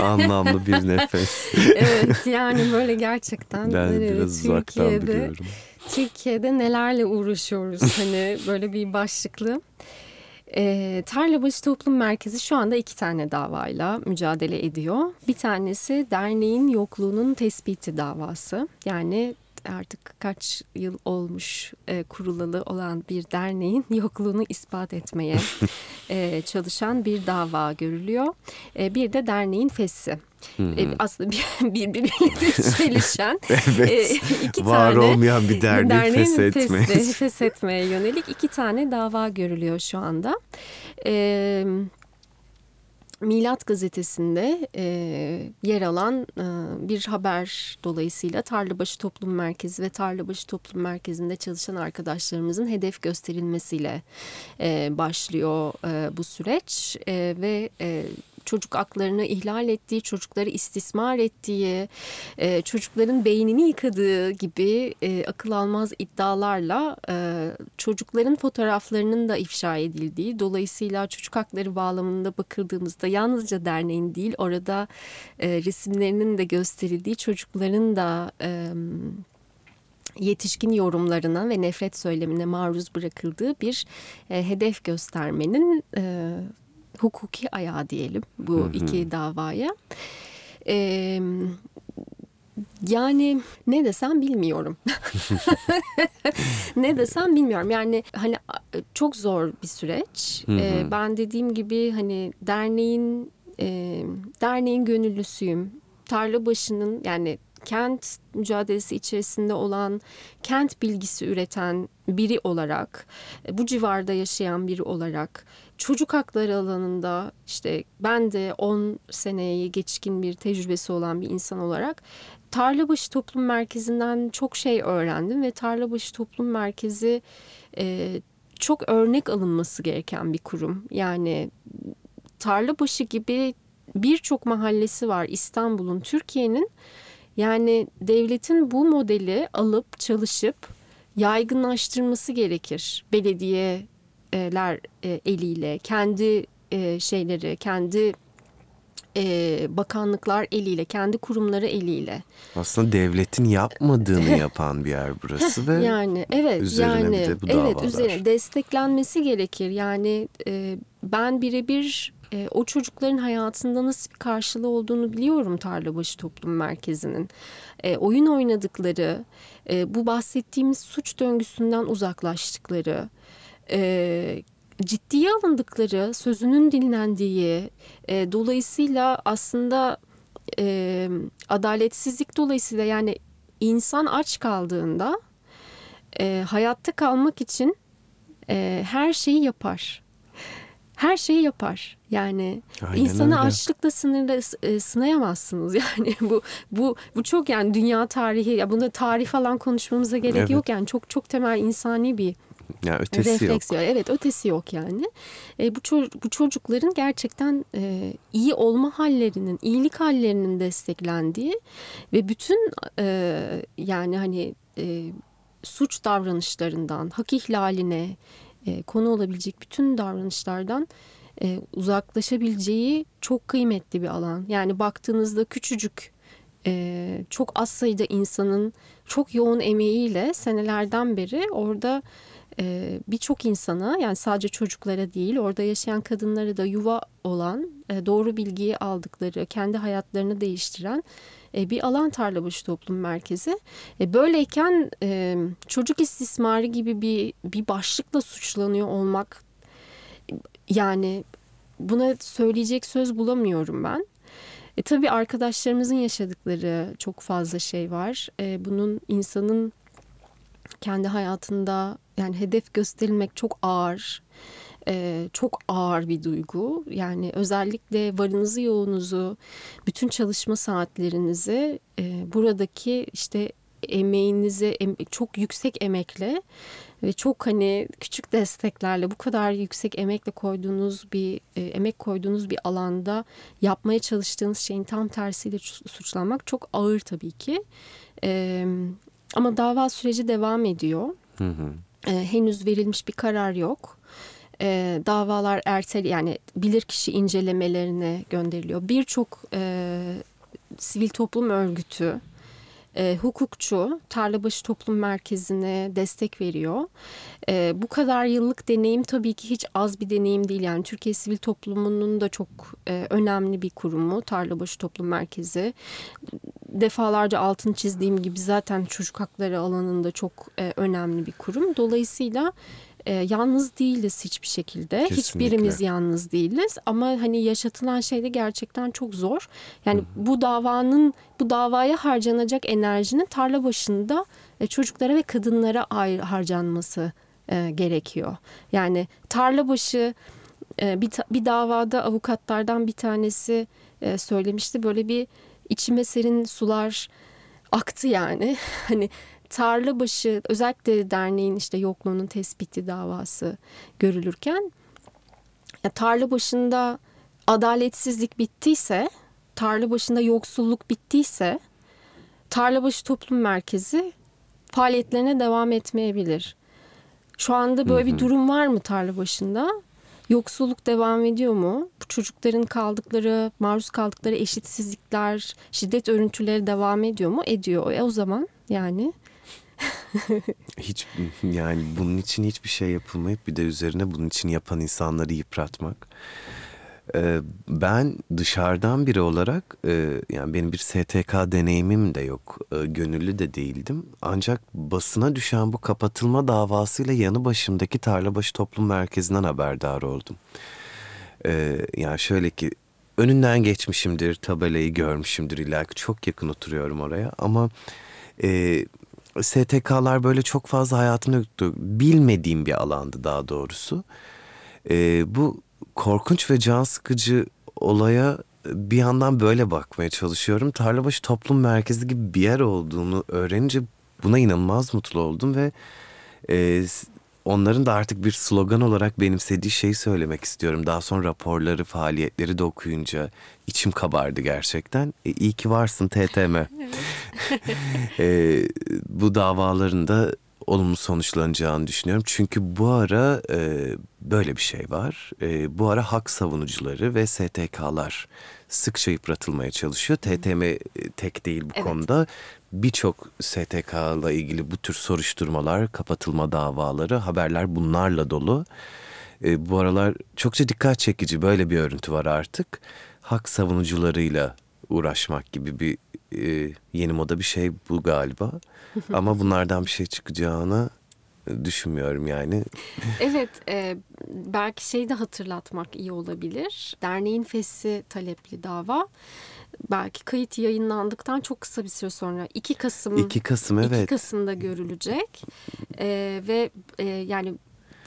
<laughs> Anlamlı bir nefes. evet yani böyle gerçekten ben böyle biraz biliyorum. Türkiye'de nelerle uğraşıyoruz <laughs> hani böyle bir başlıklı. E, Tarlabaşı Toplum Merkezi şu anda iki tane davayla mücadele ediyor. Bir tanesi derneğin yokluğunun tespiti davası. Yani artık kaç yıl olmuş e, kurulalı olan bir derneğin <laughs> yokluğunu ispat etmeye <laughs> e, çalışan bir dava görülüyor. E, bir de derneğin fesi. E, aslında bir, <laughs> birbiriyle çelişen evet, e, iki var tane olmayan bir derneği feshetmeye. feshetmeye yönelik iki tane dava görülüyor şu anda. Evet Milat gazetesinde e, yer alan e, bir haber dolayısıyla Tarlabaşı Toplum Merkezi ve Tarlabaşı Toplum Merkezi'nde çalışan arkadaşlarımızın hedef gösterilmesiyle e, başlıyor e, bu süreç. E, ve e, çocuk haklarını ihlal ettiği, çocukları istismar ettiği, e, çocukların beynini yıkadığı gibi e, akıl almaz iddialarla e, çocukların fotoğraflarının da ifşa edildiği, dolayısıyla çocuk hakları bağlamında bakıldığımızda yalnızca derneğin değil orada resimlerinin de gösterildiği çocukların da yetişkin yorumlarına ve nefret söylemine maruz bırakıldığı bir e, hedef göstermenin e, hukuki ayağı diyelim bu hı hı. iki davaya. Ee, yani ne desem bilmiyorum. <laughs> ne desem bilmiyorum. Yani hani çok zor bir süreç. Hı hı. Ee, ben dediğim gibi hani derneğin e, derneğin gönüllüsüyüm. Tarla başının yani kent mücadelesi içerisinde olan, kent bilgisi üreten biri olarak, bu civarda yaşayan biri olarak, çocuk hakları alanında işte ben de 10 seneyi geçkin bir tecrübesi olan bir insan olarak Tarlabaşı Toplum Merkezi'nden çok şey öğrendim ve Tarlabaşı Toplum Merkezi e, çok örnek alınması gereken bir kurum. Yani Tarlabaşı gibi birçok mahallesi var İstanbul'un, Türkiye'nin yani devletin bu modeli alıp çalışıp yaygınlaştırması gerekir. Belediyeler e, eliyle, kendi şeyleri, kendi e, bakanlıklar eliyle, kendi kurumları eliyle. Aslında devletin yapmadığını <laughs> yapan bir yer burası ve <laughs> yani evet üzerine yani bir de bu evet üzerine desteklenmesi gerekir. Yani e, ben birebir e, o çocukların hayatında nasıl bir karşılığı olduğunu biliyorum Tarlabaşı Toplum Merkezi'nin. E, oyun oynadıkları, e, bu bahsettiğimiz suç döngüsünden uzaklaştıkları, e, ciddiye alındıkları, sözünün dinlendiği, e, dolayısıyla aslında e, adaletsizlik dolayısıyla yani insan aç kaldığında e, hayatta kalmak için e, her şeyi yapar her şeyi yapar. Yani Aynen insanı öyle. açlıkla sınırla e, sınayamazsınız. <laughs> Yani bu bu bu çok yani dünya tarihi ya bunda tarih falan konuşmamıza gerek evet. yok yani çok çok temel insani bir ya ötesi refleks yok. Evet ötesi yok yani. E, bu, ço- bu çocukların gerçekten e, iyi olma hallerinin, iyilik hallerinin desteklendiği ve bütün e, yani hani e, suç davranışlarından hak ihlaline, e, konu olabilecek bütün davranışlardan e, uzaklaşabileceği çok kıymetli bir alan. Yani baktığınızda küçücük e, çok az sayıda insanın çok yoğun emeğiyle senelerden beri orada e, birçok insana yani sadece çocuklara değil orada yaşayan kadınlara da yuva olan e, doğru bilgiyi aldıkları kendi hayatlarını değiştiren e, bir alan Tarlabaşı Toplum Merkezi. E, böyleyken e, çocuk istismarı gibi bir bir başlıkla suçlanıyor olmak yani buna söyleyecek söz bulamıyorum ben. E, tabii arkadaşlarımızın yaşadıkları çok fazla şey var. E, bunun insanın kendi hayatında yani hedef gösterilmek çok ağır e, çok ağır bir duygu. Yani özellikle varınızı yoğunuzu, bütün çalışma saatlerinizi e, buradaki işte emeğinizi em, çok yüksek emekle ve çok hani küçük desteklerle bu kadar yüksek emekle koyduğunuz bir e, emek koyduğunuz bir alanda yapmaya çalıştığınız şeyin tam tersiyle suçlanmak çok ağır tabii ki. Ama dava süreci devam ediyor. Hı hı. E, henüz verilmiş bir karar yok e, davalar ertel yani bilirkişi incelemelerine gönderiliyor. Birçok e, sivil toplum örgütü, e, hukukçu Tarlabaşı Toplum Merkezi'ne destek veriyor. E, bu kadar yıllık deneyim tabii ki hiç az bir deneyim değil. Yani Türkiye Sivil Toplumu'nun da çok e, önemli bir kurumu Tarlabaşı Toplum Merkezi. Defalarca altını çizdiğim gibi zaten çocuk hakları alanında çok e, önemli bir kurum. Dolayısıyla e, yalnız değiliz hiçbir şekilde. Kesinlikle. Hiçbirimiz yalnız değiliz ama hani yaşatılan şey de gerçekten çok zor. Yani Hı. bu davanın bu davaya harcanacak enerjinin tarla başında e, çocuklara ve kadınlara ayrı harcanması e, gerekiyor. Yani tarla başı e, bir, bir davada avukatlardan bir tanesi e, söylemişti. Böyle bir içime serin sular aktı yani. <laughs> Hani Tarlabaşı özellikle derneğin işte yokluğunun tespiti davası görülürken ya tarla başında adaletsizlik bittiyse, tarla başında yoksulluk bittiyse Tarlabaşı Toplum Merkezi faaliyetlerine devam etmeyebilir. Şu anda böyle bir durum var mı tarla başında? Yoksulluk devam ediyor mu? Bu çocukların kaldıkları, maruz kaldıkları eşitsizlikler, şiddet örüntüleri devam ediyor mu? Ediyor. E o zaman yani <laughs> hiç yani bunun için hiçbir şey yapılmayıp bir de üzerine bunun için yapan insanları yıpratmak. Ee, ben dışarıdan biri olarak e, yani benim bir STK deneyimim de yok. E, gönüllü de değildim. Ancak basına düşen bu kapatılma davasıyla yanı başımdaki Tarlabaşı Toplum Merkezi'nden haberdar oldum. E, yani şöyle ki önünden geçmişimdir, tabelayı görmüşümdür illa ki çok yakın oturuyorum oraya ama e, STK'lar böyle çok fazla hayatımda yoktu. Bilmediğim bir alandı daha doğrusu. E, bu korkunç ve can sıkıcı olaya bir yandan böyle bakmaya çalışıyorum. Tarlabaşı Toplum Merkezi gibi bir yer olduğunu öğrenince buna inanılmaz mutlu oldum ve e, onların da artık bir slogan olarak benimsediği şeyi söylemek istiyorum. Daha sonra raporları, faaliyetleri de okuyunca içim kabardı gerçekten. E, iyi ki varsın TTM. <laughs> e, bu davaların da olumlu sonuçlanacağını düşünüyorum. Çünkü bu ara e, böyle bir şey var. E, bu ara hak savunucuları ve STK'lar sıkça yıpratılmaya çalışıyor. TTM e, tek değil bu evet. konuda. Birçok STK'la ilgili bu tür soruşturmalar, kapatılma davaları, haberler bunlarla dolu. E, bu aralar çokça dikkat çekici böyle bir örüntü var artık. Hak savunucularıyla uğraşmak gibi bir e, yeni moda bir şey bu galiba. <laughs> Ama bunlardan bir şey çıkacağını düşünmüyorum yani. evet e, belki şey de hatırlatmak iyi olabilir. Derneğin fesi talepli dava belki kayıt yayınlandıktan çok kısa bir süre sonra 2 Kasım 2 Kasım evet. 2 Kasım'da görülecek. E, ve e, yani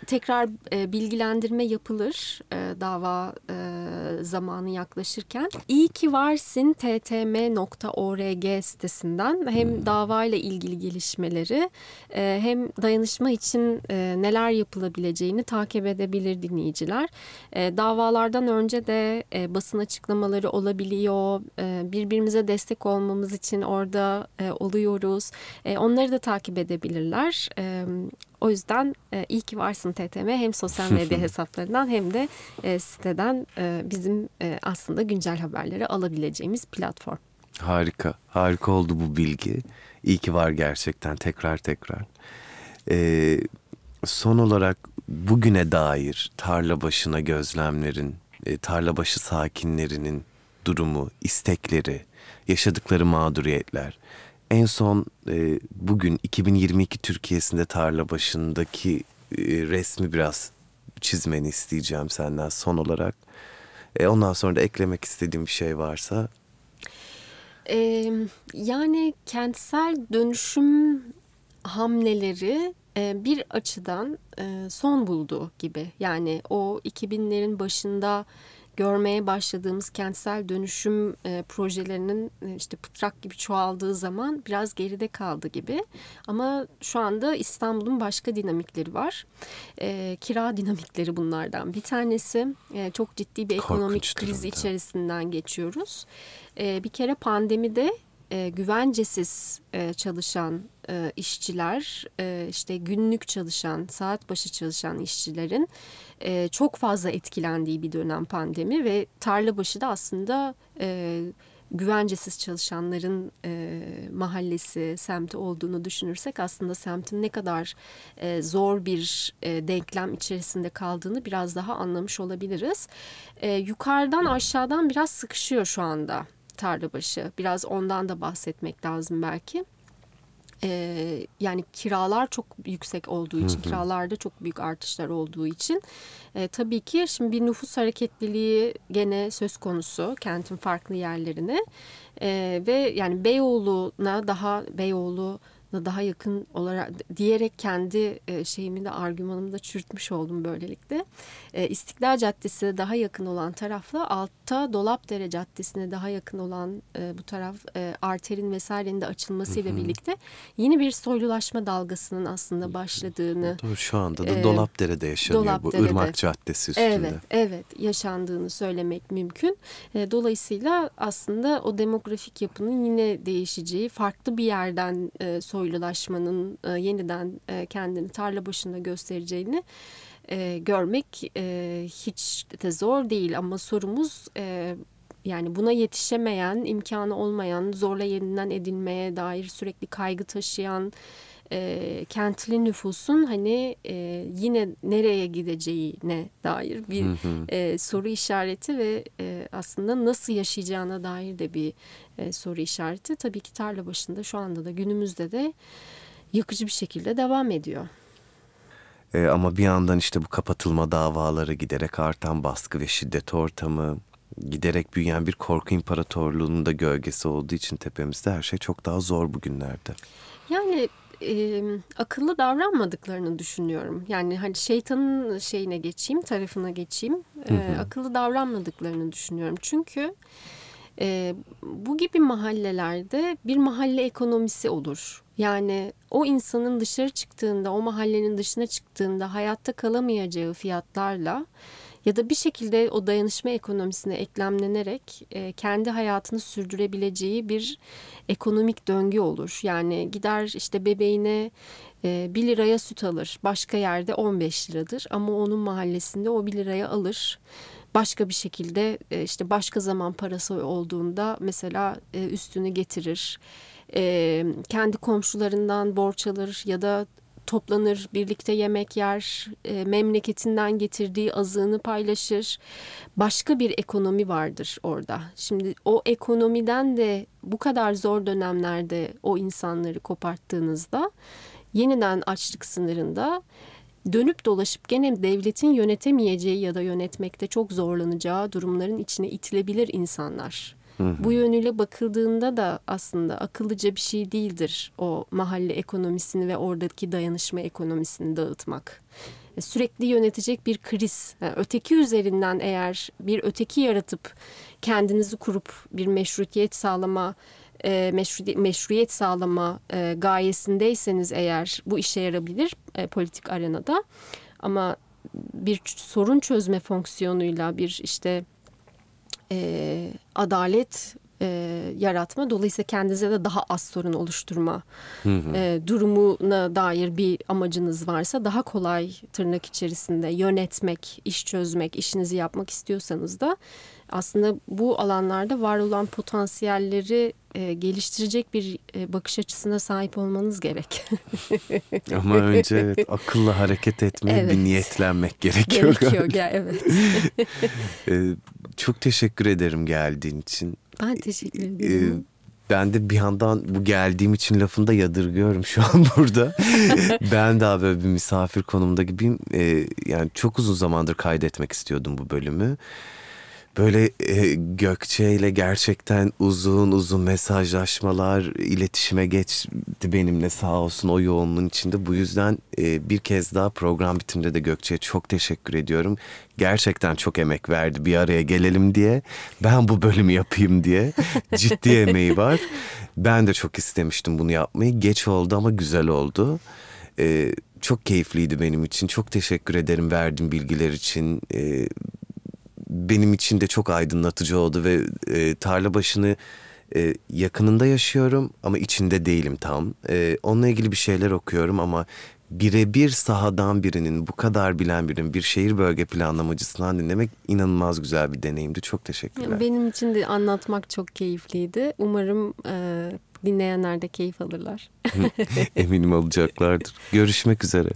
tekrar e, bilgilendirme yapılır e, dava e, zamanı yaklaşırken. İyi ki varsın ttm.org sitesinden hem hmm. davayla ilgili gelişmeleri e, hem dayanışma için e, neler yapılabileceğini takip edebilir dinleyiciler. E, davalardan önce de e, basın açıklamaları olabiliyor. E, birbirimize destek olmamız için orada e, oluyoruz. E, onları da takip edebilirler. E, o yüzden e, iyi ki varsın TTM hem sosyal medya <laughs> hesaplarından hem de e, siteden e, bizim e, aslında güncel haberleri alabileceğimiz platform. Harika, harika oldu bu bilgi. İyi ki var gerçekten tekrar tekrar. Ee, son olarak bugüne dair tarla başına gözlemlerin, e, tarla başı sakinlerinin durumu, istekleri, yaşadıkları mağduriyetler en son e, bugün 2022 Türkiye'sinde tarla başındaki e, resmi biraz çizmeni isteyeceğim senden son olarak. E, ondan sonra da eklemek istediğim bir şey varsa. Ee, yani kentsel dönüşüm hamleleri e, bir açıdan e, son buldu gibi. Yani o 2000'lerin başında görmeye başladığımız kentsel dönüşüm e, projelerinin e, işte pıtrak gibi çoğaldığı zaman biraz geride kaldı gibi. Ama şu anda İstanbul'un başka dinamikleri var. E, kira dinamikleri bunlardan bir tanesi. E, çok ciddi bir ekonomik Korkunç kriz durumda. içerisinden geçiyoruz. E, bir kere pandemide e, güvencesiz e, çalışan e, işçiler, e, işte günlük çalışan, saat başı çalışan işçilerin e, çok fazla etkilendiği bir dönem pandemi ve tarla başı da aslında e, güvencesiz çalışanların e, mahallesi, semti olduğunu düşünürsek aslında semtin ne kadar e, zor bir e, denklem içerisinde kaldığını biraz daha anlamış olabiliriz. E, yukarıdan aşağıdan biraz sıkışıyor şu anda Tarlabaşı. Biraz ondan da bahsetmek lazım belki. Ee, yani kiralar çok yüksek olduğu için, hı hı. kiralarda çok büyük artışlar olduğu için e, tabii ki şimdi bir nüfus hareketliliği gene söz konusu kentin farklı yerlerine e, ve yani Beyoğlu'na daha Beyoğlu daha yakın olarak diyerek kendi e, şeyimi de argümanımı da çürütmüş oldum böylelikle. E, İstiklal Caddesi'ne daha yakın olan tarafla altta Dolapdere Caddesi'ne daha yakın olan e, bu taraf e, arterin vesairenin de açılmasıyla birlikte yeni bir soylulaşma dalgasının aslında başladığını şu anda da e, Dolapdere'de yaşanıyor Dolapdere'de. bu Irmak Caddesi üstünde. Evet, evet yaşandığını söylemek mümkün. E, dolayısıyla aslında o demografik yapının yine değişeceği, farklı bir yerden e, soylulaşmanın e, yeniden e, kendini tarla başında göstereceğini e, görmek e, hiç de zor değil. Ama sorumuz e, yani buna yetişemeyen, imkanı olmayan, zorla yeniden edilmeye dair sürekli kaygı taşıyan e, kentli nüfusun hani e, yine nereye gideceğine dair bir e, soru işareti ve e, aslında nasıl yaşayacağına dair de bir e, soru işareti. Tabii ki tarla başında şu anda da günümüzde de yakıcı bir şekilde devam ediyor. E, ama bir yandan işte bu kapatılma davaları giderek artan baskı ve şiddet ortamı giderek büyüyen bir korku imparatorluğunun da gölgesi olduğu için tepemizde her şey çok daha zor bugünlerde. Yani e, akıllı davranmadıklarını düşünüyorum. Yani hani şeytanın şeyine geçeyim, tarafına geçeyim. E, akıllı davranmadıklarını düşünüyorum. Çünkü e, bu gibi mahallelerde bir mahalle ekonomisi olur. Yani o insanın dışarı çıktığında, o mahallenin dışına çıktığında hayatta kalamayacağı fiyatlarla ya da bir şekilde o dayanışma ekonomisine eklemlenerek e, kendi hayatını sürdürebileceği bir ekonomik döngü olur. Yani gider işte bebeğine e, 1 liraya süt alır. Başka yerde 15 liradır ama onun mahallesinde o 1 liraya alır. Başka bir şekilde e, işte başka zaman parası olduğunda mesela e, üstünü getirir. E, kendi komşularından borç alır ya da toplanır, birlikte yemek yer, e, memleketinden getirdiği azığını paylaşır. Başka bir ekonomi vardır orada. Şimdi o ekonomiden de bu kadar zor dönemlerde o insanları koparttığınızda yeniden açlık sınırında dönüp dolaşıp gene devletin yönetemeyeceği ya da yönetmekte çok zorlanacağı durumların içine itilebilir insanlar. Bu yönüyle bakıldığında da aslında akıllıca bir şey değildir o mahalle ekonomisini ve oradaki dayanışma ekonomisini dağıtmak. E, sürekli yönetecek bir kriz. Yani öteki üzerinden eğer bir öteki yaratıp kendinizi kurup bir meşrutiyet sağlama e, meşru, meşruiyet sağlama e, gayesindeyseniz eğer bu işe yarabilir e, politik arenada. Ama bir sorun çözme fonksiyonuyla bir işte e, adalet e, yaratma dolayısıyla kendinize de daha az sorun oluşturma E, durumuna dair bir amacınız varsa daha kolay tırnak içerisinde yönetmek, iş çözmek, işinizi yapmak istiyorsanız da aslında bu alanlarda var olan potansiyelleri e, geliştirecek bir e, bakış açısına sahip olmanız gerek. <laughs> Ama önce evet, akıllı hareket etmeye Evet. bir niyetlenmek <laughs> gerekiyor. Gerekiyor. Gel, evet. <laughs> Ee, çok teşekkür ederim geldiğin için. Ben teşekkür ederim. ben de bir yandan bu geldiğim için lafını da yadırgıyorum şu an burada. ben daha böyle bir misafir konumda gibiyim. Ee, yani çok uzun zamandır kaydetmek istiyordum bu bölümü. Böyle e, Gökçe ile gerçekten uzun uzun mesajlaşmalar, iletişime geçti benimle sağ olsun o yoğunluğun içinde. Bu yüzden e, bir kez daha program bitiminde de Gökçe'ye çok teşekkür ediyorum. Gerçekten çok emek verdi bir araya gelelim diye. Ben bu bölümü yapayım diye. <laughs> Ciddi emeği var. Ben de çok istemiştim bunu yapmayı. Geç oldu ama güzel oldu. E, çok keyifliydi benim için. Çok teşekkür ederim verdiğin bilgiler için. E, benim için de çok aydınlatıcı oldu ve e, tarla başını e, yakınında yaşıyorum ama içinde değilim tam. E, onunla ilgili bir şeyler okuyorum ama birebir sahadan birinin bu kadar bilen birinin bir şehir bölge planlamacısından dinlemek inanılmaz güzel bir deneyimdi. Çok teşekkürler. Benim için de anlatmak çok keyifliydi. Umarım e, dinleyenler de keyif alırlar. <laughs> Eminim alacaklardır. Görüşmek üzere.